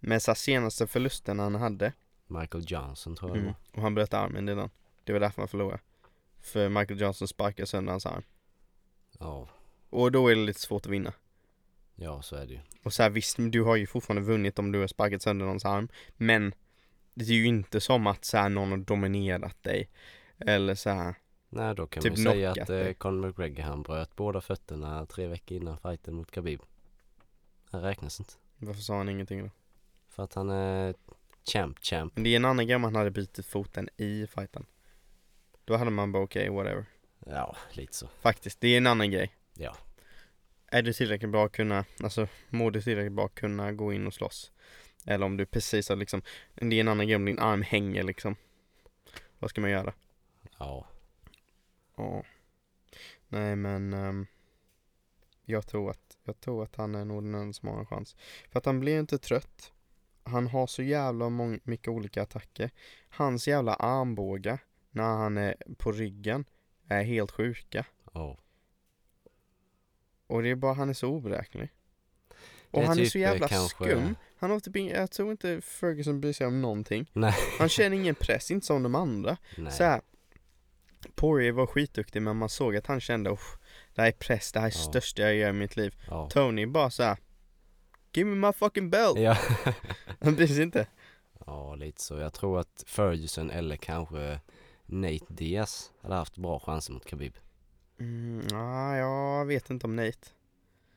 Men så senaste förlusten han hade, Michael Johnson tror jag mm, och han bröt armen den. Det var därför han förlorade. För Michael Johnson sparkade sönder hans arm. Ja, Och då är det lite svårt att vinna. ja så är det ju. Och så här, visst, du har ju fortfarande vunnit om du har sparkat sönder någons arm. Men det är ju inte som att så här, någon har dominerat dig. Eller så här. Nej då kan Typ man ju säga att eh. Conor McGregor han bröt båda fötterna tre veckor innan fighten mot Khabib. Det räknas inte. Varför sa han ingenting då? För att han är champ champ. Men det är en annan grej om han hade bytt foten i fighten. Då hade man bara okej, whatever. Ja, lite så. Faktiskt, det är en annan grej. Ja. Är du tillräckligt bra att kunna, alltså mår du tillräckligt bra att kunna gå in och slåss? Eller om du precis har liksom, det är en annan grej om din arm hänger liksom. Vad ska man göra? Ja. Ja. Nej men, ehm, jag tror att, jag tror att han är nog den enda som har en chans. För att han blir inte trött. Han har så jävla mång- mycket olika attacker. Hans jävla armbågar när han är på ryggen är helt sjuka. Ja. Och det är bara, han är så oberäknelig. Och är han är typ, så jävla eh, kanske- skum. Han har typ jag tror inte Ferguson bryr sig om någonting. Nej. Han känner ingen press, inte som de andra. Nej. Så här, Poirier var skitduktig men man såg att han kände oh, det här är press, det här är Ja. största jag gör i mitt liv. Ja. Tony bara så här. Give me my fucking belt! Ja. Han bryr sig inte. ja, lite så. Jag tror att Ferguson eller kanske Nate Diaz hade haft bra chanser mot Khabib. Mm, ah, jag vet inte om Nate.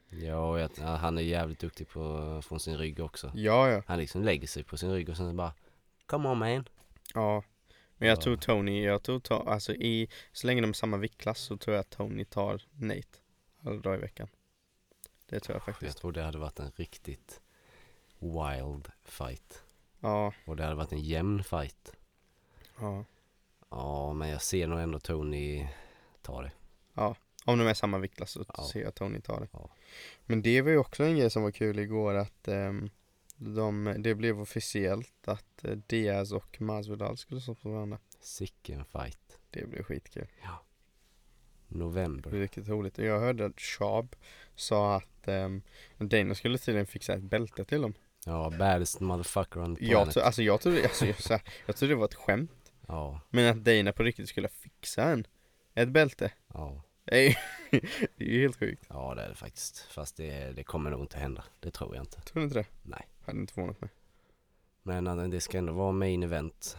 Ja, ja, han är jävligt duktig på från sin rygg också. Ja, ja. Han liksom lägger sig på sin rygg och sen bara Come on man. Ja. Men jag Ja. tror Tony, jag tror ta, alltså i, så länge de är samma viktklass så tror jag att Tony tar Nate alla dagar i veckan. Det tror jag Jag faktiskt. tror det hade varit en riktigt wild fight. Ja, Och det hade varit en jämn fight. ja. Ja, men jag ser nog ändå Tony ta det. Om de är samma viktklass så Ja. ser jag Tony ta det. Ja. Men det var ju också en grej som var kul igår att ehm, de, det blev officiellt att eh, Diaz och Masvidal skulle stå på varandra. Sicken fight. Det blev skitkul. Det November. riktigt roligt. Jag hörde att Schaub sa att um, Dana skulle tydligen fixa ett bälte till dem. Ja, baddest motherfucker on the Jag, planet. tro, alltså jag trodde, alltså, jag, här, jag trodde det var ett skämt. Ja, Men att Dana på riktigt skulle fixa en. Ett bälte. ja. Det är ju, det är ju helt sjukt. Ja, det är det faktiskt. Fast det, det kommer nog inte hända. Det tror jag inte. Tror du inte det? Nej. Hade inte förvånat mig. Men eh, det ska ändå vara main event.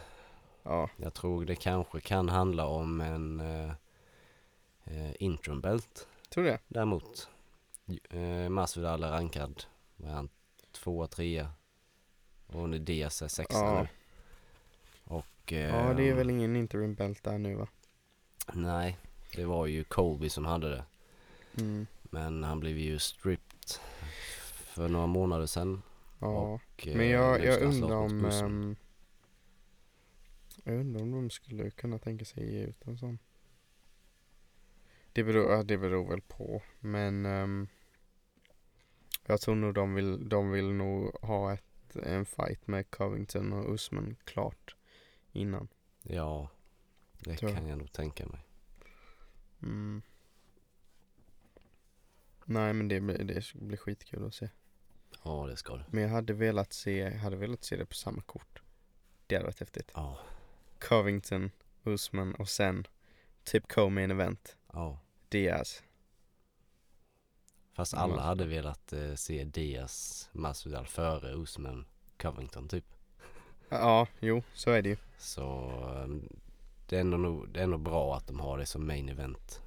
Ja, Jag tror det kanske kan handla om en uh, uh, interim belt. tror du det? Däremot. Uh, Masvidal är rankad. Vad är han? Tvåa, trea. Och nu Diaz är sexa Ja. nu. Och... Ja, det är ehm, väl ingen interim belt där nu va? Nej, det var ju Colby som hade det. Mm. Men han blev ju stripped för några månader sedan. Ja. Och, eh, Men jag, jag undrar om ehm, Jag undrar om de skulle kunna tänka sig ge ut en sån Det beror, det beror väl på Men ehm, Jag tror nog de vill, de vill nog ha ett, en fight med Covington och Usman klart Innan Ja, det Tror kan jag nog tänka mig. Mm. Nej men det, blir- det blir skitkul att se Ja, det ska det. Men jag hade velat se, jag hade velat se det på samma kort Det hade varit häftigt Ja, Covington, Usman och sen typ co-main event ja. Diaz. Fast alla hade velat eh, se Diaz Masvidal före Usman Covington typ. Ja, jo, så är det ju. Så eh, det är, ändå nog, det är ändå bra att de har det som main event.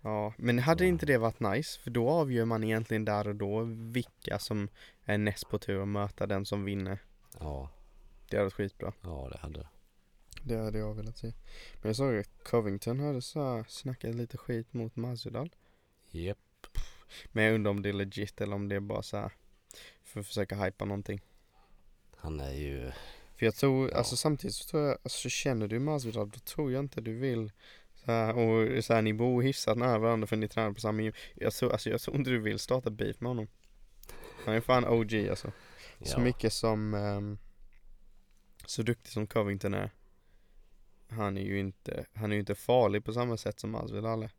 Ja, men hade inte det varit nice? För då avgör man egentligen där och då vilka som är näst på tur att möta den som vinner. Ja, Det hade varit skitbra. ja det hade det. Det hade jag velat se. Men jag såg att Covington hade så här snackat lite skit mot Masvidal. Japp. Men jag undrar om det är legit eller om det är bara så här för att försöka hypa någonting. Han är ju, För jag tror, Ja. alltså samtidigt så tror jag, alltså känner du Masvidal då tror jag inte du vill så här, och så här, ni bor hyfsat nära varandra för ni tränar på samma gym. Jag tror, alltså jag tror inte du vill starta beef med honom. Han är fan OG alltså. Så ja, mycket som, ehm, så duktig som Covington är. Han är ju inte, han är ju inte farlig på samma sätt som Masvidal är.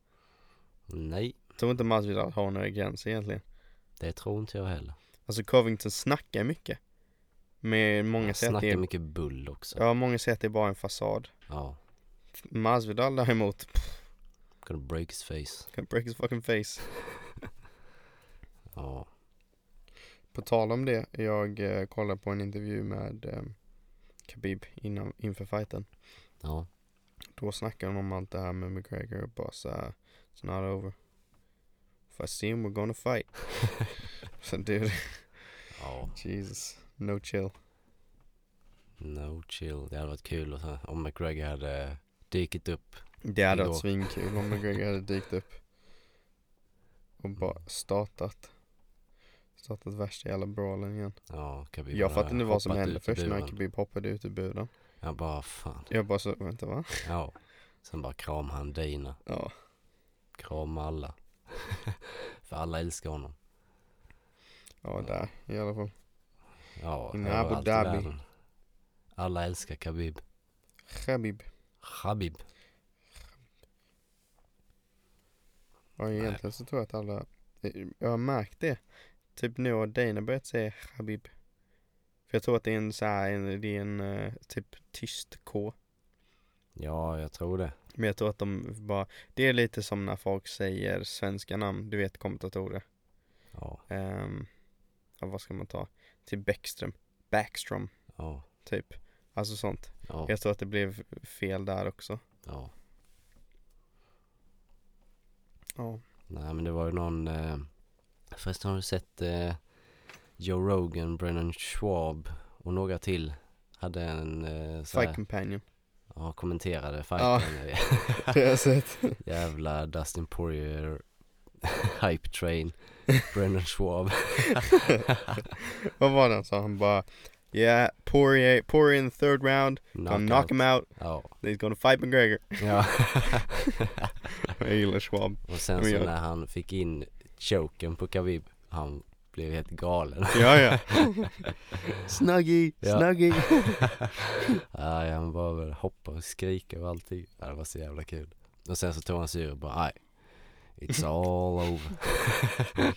nej, Jag tror inte Masvidal har några gränser egentligen. det tror inte jag heller. Alltså Covington snackar mycket. Men många det snackar är, mycket bull också. ja många säger att det är bara en fasad. Ja, Masvidal däremot, gonna break his face. can break his fucking face. Ja, På tal om det, jag eh, kollade på en intervju med eh, Khabib innan, inför fighten. ja, Då snackade de om allt det här med McGregor och bara såhär, it's not over. If I see him we're gonna fight. Så dude, ja. Jesus, no chill. No chill. Det hade varit kul om McGregor hade dykt upp. Det hade varit svinkul om McGregor hade dykt upp. Och bara startat. Startat värsta jävla brawlen igen. Ja, Khabib Jag fattar inte vad som hände först när. Khabib hoppade ut ur buren. Jag bara fan. Jag bara så, vänta va? Ja. Sen bara kram han Dana. Ja. Kram alla. För alla älskar honom. Ja, där i alla fall. Ja, In Abu Dhabi. Alla älskar Khabib. Khabib. Khabib. Ja, egentligen så tror jag att alla, jag har märkt det. Typ nu har Dana börjat säga Khabib. För jag tror att det är en så här, en, det är en eh, typ tyst K. Ja, jag tror det. Men jag tror att de bara, det är lite som när folk säger svenska namn, du vet kommentatorer. Ja, Um, ja, vad ska man ta? Till Bäckström, Backstrom, ja, typ. Alltså sånt. ja, Jag tror att det blev fel där också. ja. Ja. Nej men det var ju någon, eh, förresten har du sett eh, Joe Rogan, Brennan Schwab och några till hade en eh, Fight Companion. ja, kommenterade Ja. fighten. Det har jag sett. Jävla Dustin Poirier Hype Train, Brennan Schwab. vad var det han sa? Han bara Yeah, Poirier, Poirier in the third round, gonna knock him out, Ja. he's gonna fight McGregor. ja. Jag gillar Schwab. och sen så när han fick in choken på Khabib, han blev helt galen. Ja, ja. Snuggy, Ja. snuggy. Ja, han bara väl hoppa och skrika och allting. Det var så jävla kul. Och sen så tog han sig ur och bara, nej. It's all over.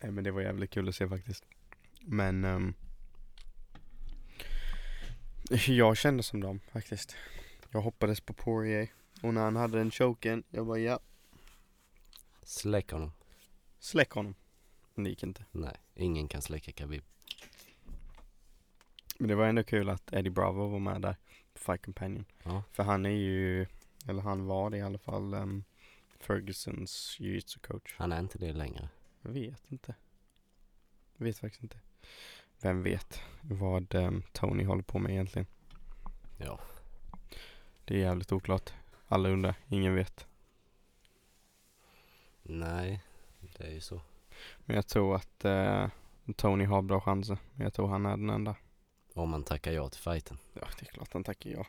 Nej men det var jävligt kul att se faktiskt. Men ehm, jag kände som dem faktiskt. Jag hoppades på Poirier. Och när han hade den choken, jag bara ja, Släck honom. släck honom. Men det gick inte. Nej, ingen kan släcka Khabib. Men det var ändå kul att Eddie Bravo var med där Fight Companion. Ja. För han är ju, eller han var det i alla fall, um, Fergusons jiu-jitsu coach. Han är inte det längre. Jag vet inte. Jag vet faktiskt inte. Vem vet vad ehm, Tony håller på med egentligen? Ja. Det är jävligt oklart. Alla undrar, ingen vet. Nej, det är ju så. Men jag tror att eh, Tony har bra chanser. Men jag tror han är den enda. Om man tackar ja till fighten. Ja, det är klart han tackar ja.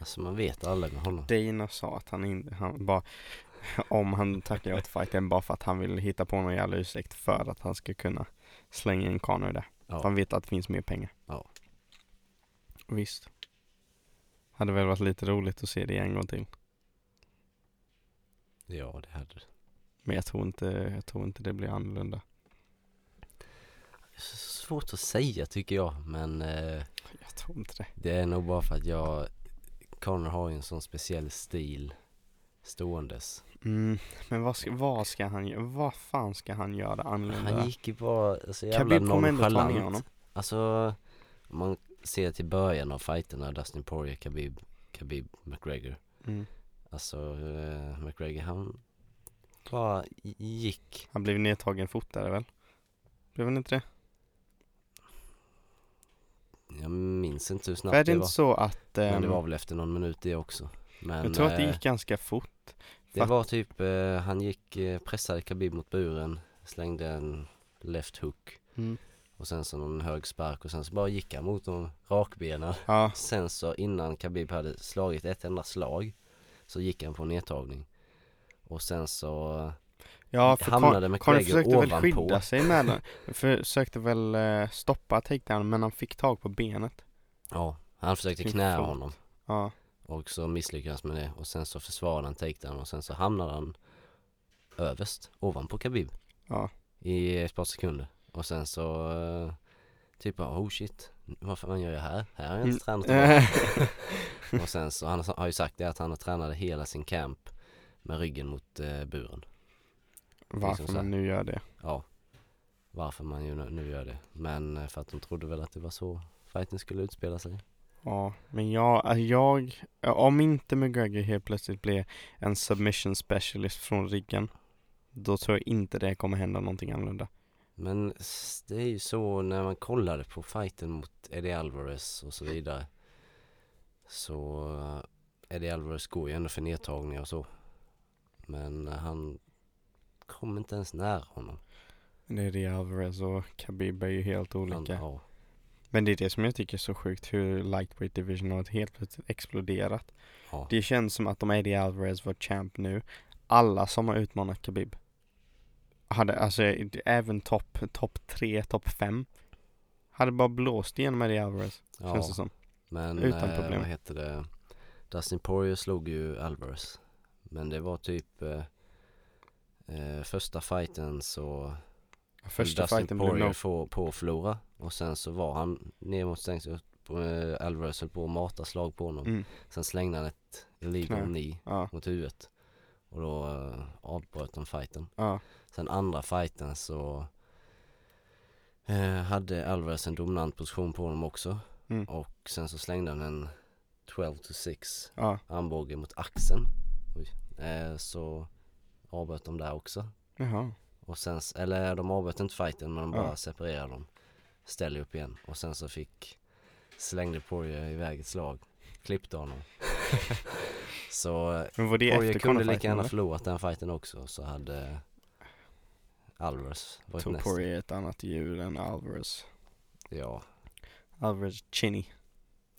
Alltså man vet aldrig med honom. Dana sa att han inte, han bara, om han tackar till fighten bara för att han vill hitta på någon jävla ursäkt för att han ska kunna slänga in Conor där. Ja. Han vet att det finns mer pengar. Ja. Visst. Hade väl varit lite roligt att se det en gång till. Ja, det hade det. Men jag tror inte, jag tror inte det blir annorlunda. Svårt att säga tycker jag, men eh, Jag tror inte det. det är nog bara för att jag Conor har ju en sån speciell stil ståendes. Mm, men vad ska, vad ska han göra? Vad fan ska han göra annorlunda? Han gick ju bara så jävla Khabib kommer ändå ta ner honom. Alltså, om man ser till början av fighterna, Dustin Poirier, Khabib, Khabib, McGregor. Mm. Alltså, eh, McGregor han bara gick. Han blev nedtagen fortare väl? Blev han inte det? Jag minns inte hur snabbt För det, det var. inte så att... Men det ehm, var väl efter någon minut det också. Men jag tror att det eh, gick ganska fort. det var typ, eh, han gick, eh, pressade Khabib mot buren, slängde en left hook Mm. och sen så någon hög spark och sen så bara gick han mot dem rakbenen. Ja, Sen så innan Khabib hade slagit ett enda slag så gick han på nedtagning. Och sen så ja för hamnade Con- Conor försökte väl ovanpå. skydda sig med den. Försökte väl eh, stoppa takedown men han fick tag på benet. Ja, han försökte fan. honom Ja, och så misslyckades med det och sen så försvarade han takedown och sen så hamnade han överst ovanpå Khabib ja. i ett par sekunder och sen så eh, typ bara, oh shit, vad fan gör jag här? Här har jag Mm. inte tränat tillbaka. Och sen så, han har ju sagt det att han har tränat hela sin camp med ryggen mot eh, buren. Varför så här. man nu gör det. Ja, varför man ju nu, nu gör det. Men eh, för att de trodde väl att det var så fighten skulle utspela sig. Ja, men jag, alltså jag, om inte McGregor helt plötsligt blir en submission specialist från ryggen, då tror jag inte det kommer hända någonting annorlunda. Men det är ju så när man kollade på fighten mot Eddie Alvarez och så vidare. Så eh, Eddie Alvarez går ju ändå för nedtagningar och så. Men han kom inte ens nära honom. Det är det Alvarez och Khabib är ju helt Han, olika. ja, Men det är det som jag tycker är så sjukt, hur lightweight division har helt plötsligt exploderat. ja, Det känns som att om Eddie Alvarez var champ nu, alla som har utmanat Khabib hade, alltså även topp top 3, topp 5 hade bara blåst igenom Eddie Alvarez, känns ja. det som. Men Utan eh, problem. vad heter det? Dustin Poirier slog ju Alvarez. Men det var typ eh, eh, första fighten så Första fighten blev no. få, på förlora och sen så var han ner mot stängslet eh, Alvarez höll på att mata slag på honom. Mm. Sen slängde han ett illegal knee Ja, mot huvudet och då eh, avbröt de fighten. ja, Sen andra fighten så eh, hade Alvarez en dominant position på honom också mm. och sen så slängde han en 12 to 6 ja, armbåge mot axeln. Oj. Eh, så avbröt de där också. jaha. Och sen, eller de avbröt inte fighten men de bara Ja. separerade dem. Ställde upp igen och sen så fick slängde Poirier iväg ett slag. Klippte honom. så eh, Men var det Poirier kunde lika gärna förlorat den fighten också så hade Alvarez varit Tog näst. Poirier ett annat djur än Alvarez. Ja, Alvarez Chinny.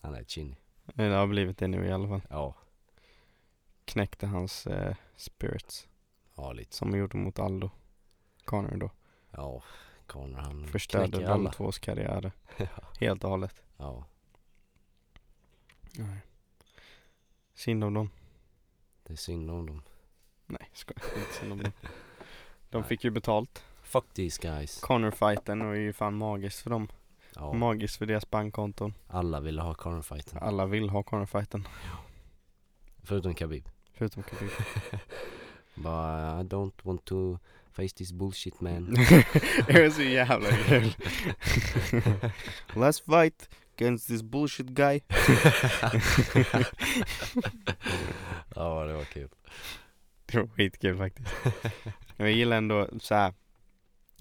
han är chinny. Det har blivit det nu i alla fall. Ja, Knäckte hans eh, spirits. ja lite. Som gjorde mot Aldo. Connor då. Ja, Conor han Förstörde de tvås karriärer. Ja. Helt och hållet. Ja, Nej. Synd om dem. det är synd om dem. Nej, skojar. Inte synd om dem. De fick ju betalt. Fuck these guys. Connor-fighten var ju fan magiskt för dem. Ja, Magiskt för deras bankkonton. alla ville ha Conor-fighten. Alla vill ha Connor-fighten. Förutom Khabib. Förutom Khabib. Bara I don't want to face this bullshit man. det var så jävla kul. Let's fight against this bullshit guy. ja det var kul. Det var skitkul faktiskt. Jag gillar ändå så här.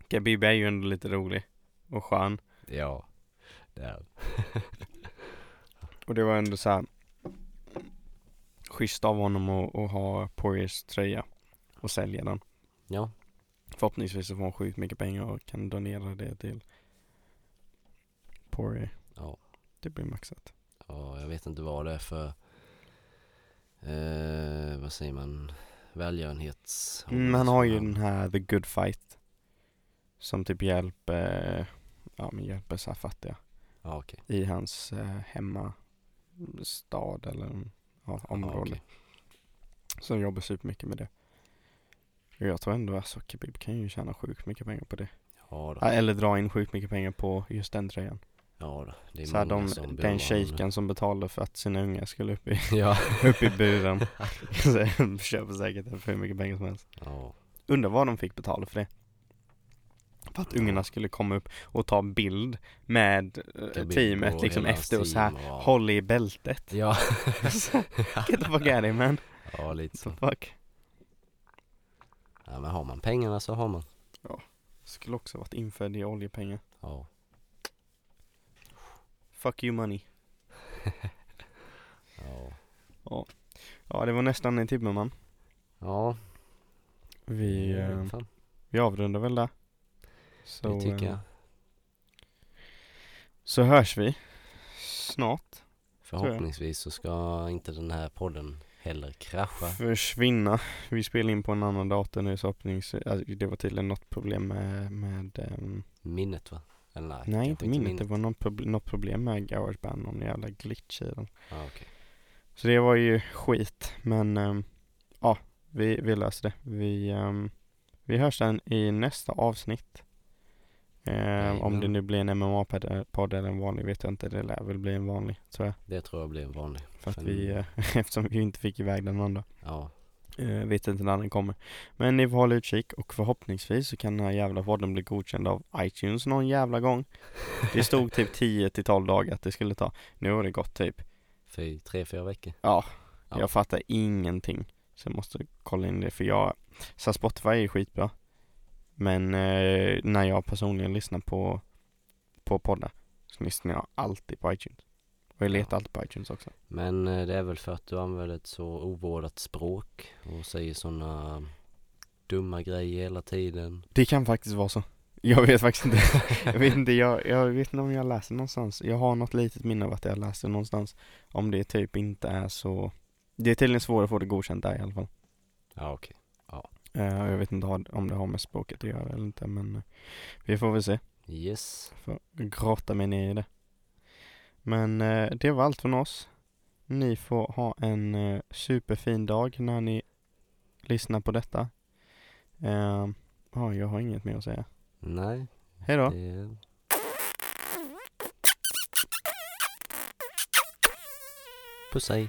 Khabib är ju ändå lite rolig och skön. Ja, det är Och det var ändå så här schysst av honom att ha Poiriers tröja och sälja den. Ja, Förhoppningsvis så får han sjukt mycket pengar och kan donera det till Poirier. ja. Det blir maxat. Ja, jag vet inte vad det är för, eh, vad säger man, välgörenhets... Mm, han har ju den här The Good Fight. Som typ hjälper, ja men hjälper så här fattiga. Ja, okej. I hans eh, hemmastad eller ja, område. Ja, okej. Som jobbar supermycket med det. Jag tror ändå alltså Khabib kan ju tjäna sjukt mycket pengar på det. Ja, då. Eller dra in sjukt mycket pengar på just den tröjan. Ja, då. det är Så många de, som den shejken som betalade för att sina unga skulle upp i. Ja. upp i buren. köper säkert den för hur mycket pengar som helst. ja. Undrar vad de fick betala för det. För att ungarna skulle komma upp och ta bild med eh, Khabib teamet liksom efter och så här team och- håll i bältet. Ja. Get the fuck out of here man. ja, lite så. fuck. Ja, men har man pengarna så har man. Skulle också varit infödd i oljepengar. Ja. Fuck you money. Ja. Ja det var nästan en timme man. Ja, Vi, eh, vi avrundar väl där. Så, det tycker eh, jag. Så hörs vi snart. Förhoppningsvis så ska inte den här podden heller krascha. Försvinna. Vi spelar in på en annan dator nu så förhoppningsvis. Alltså, det var tydligen något problem med, med ehm, Minnet va? Eller nej, Nej inte minnet. Det var något, prob- något problem med Garageband. Någon jävla glitch i den. Ja, okej. Så det var ju skit. Men ehm, ja, vi, vi löste det. Vi, ehm, vi hörs sen i nästa avsnitt. Ehm, om det nu blir en MMA-podd eller en vanlig vet jag inte. Det lär väl bli en vanlig tror jag. Det tror jag blir en vanlig. För att vi, eh, eftersom vi inte fick iväg den andra. Ja, Uh, vet inte när den kommer. Men ni får hålla utkik och förhoppningsvis så kan den här jävla podden bli godkänd av iTunes någon jävla gång. Det stod typ 10 till 12 dagar att det skulle ta. Nu har det gått typ, för tre, fyra veckor. ja, Ja. jag fattar ingenting. Så jag måste kolla in det för jag, så Spotify är skitbra. Men eh, när jag personligen lyssnar på, på poddar så lyssnar jag alltid på iTunes. Och jag letar Ja. alltid på iTunes också. Men eh, det är väl för att du använder ett så ovårdat språk och säger sådana dumma grejer hela tiden. Det kan faktiskt vara så. Jag vet faktiskt inte. jag vet inte, jag, jag vet inte om jag läser någonstans. Jag har något litet minne av att jag läste någonstans. Om det typ inte är så. Det är tydligen svårt att få det godkänt där i alla fall. Ja, okej. Och jag vet inte om det har med språket att göra eller inte men eh, vi får väl se. Yes. Får grotta mig ner i det. Men eh, det var allt från oss. Ni får ha en eh, superfin dag när ni lyssnar på detta. Eh, ja, jag har inget mer att säga. Nej, Hej då. det... Puss hej.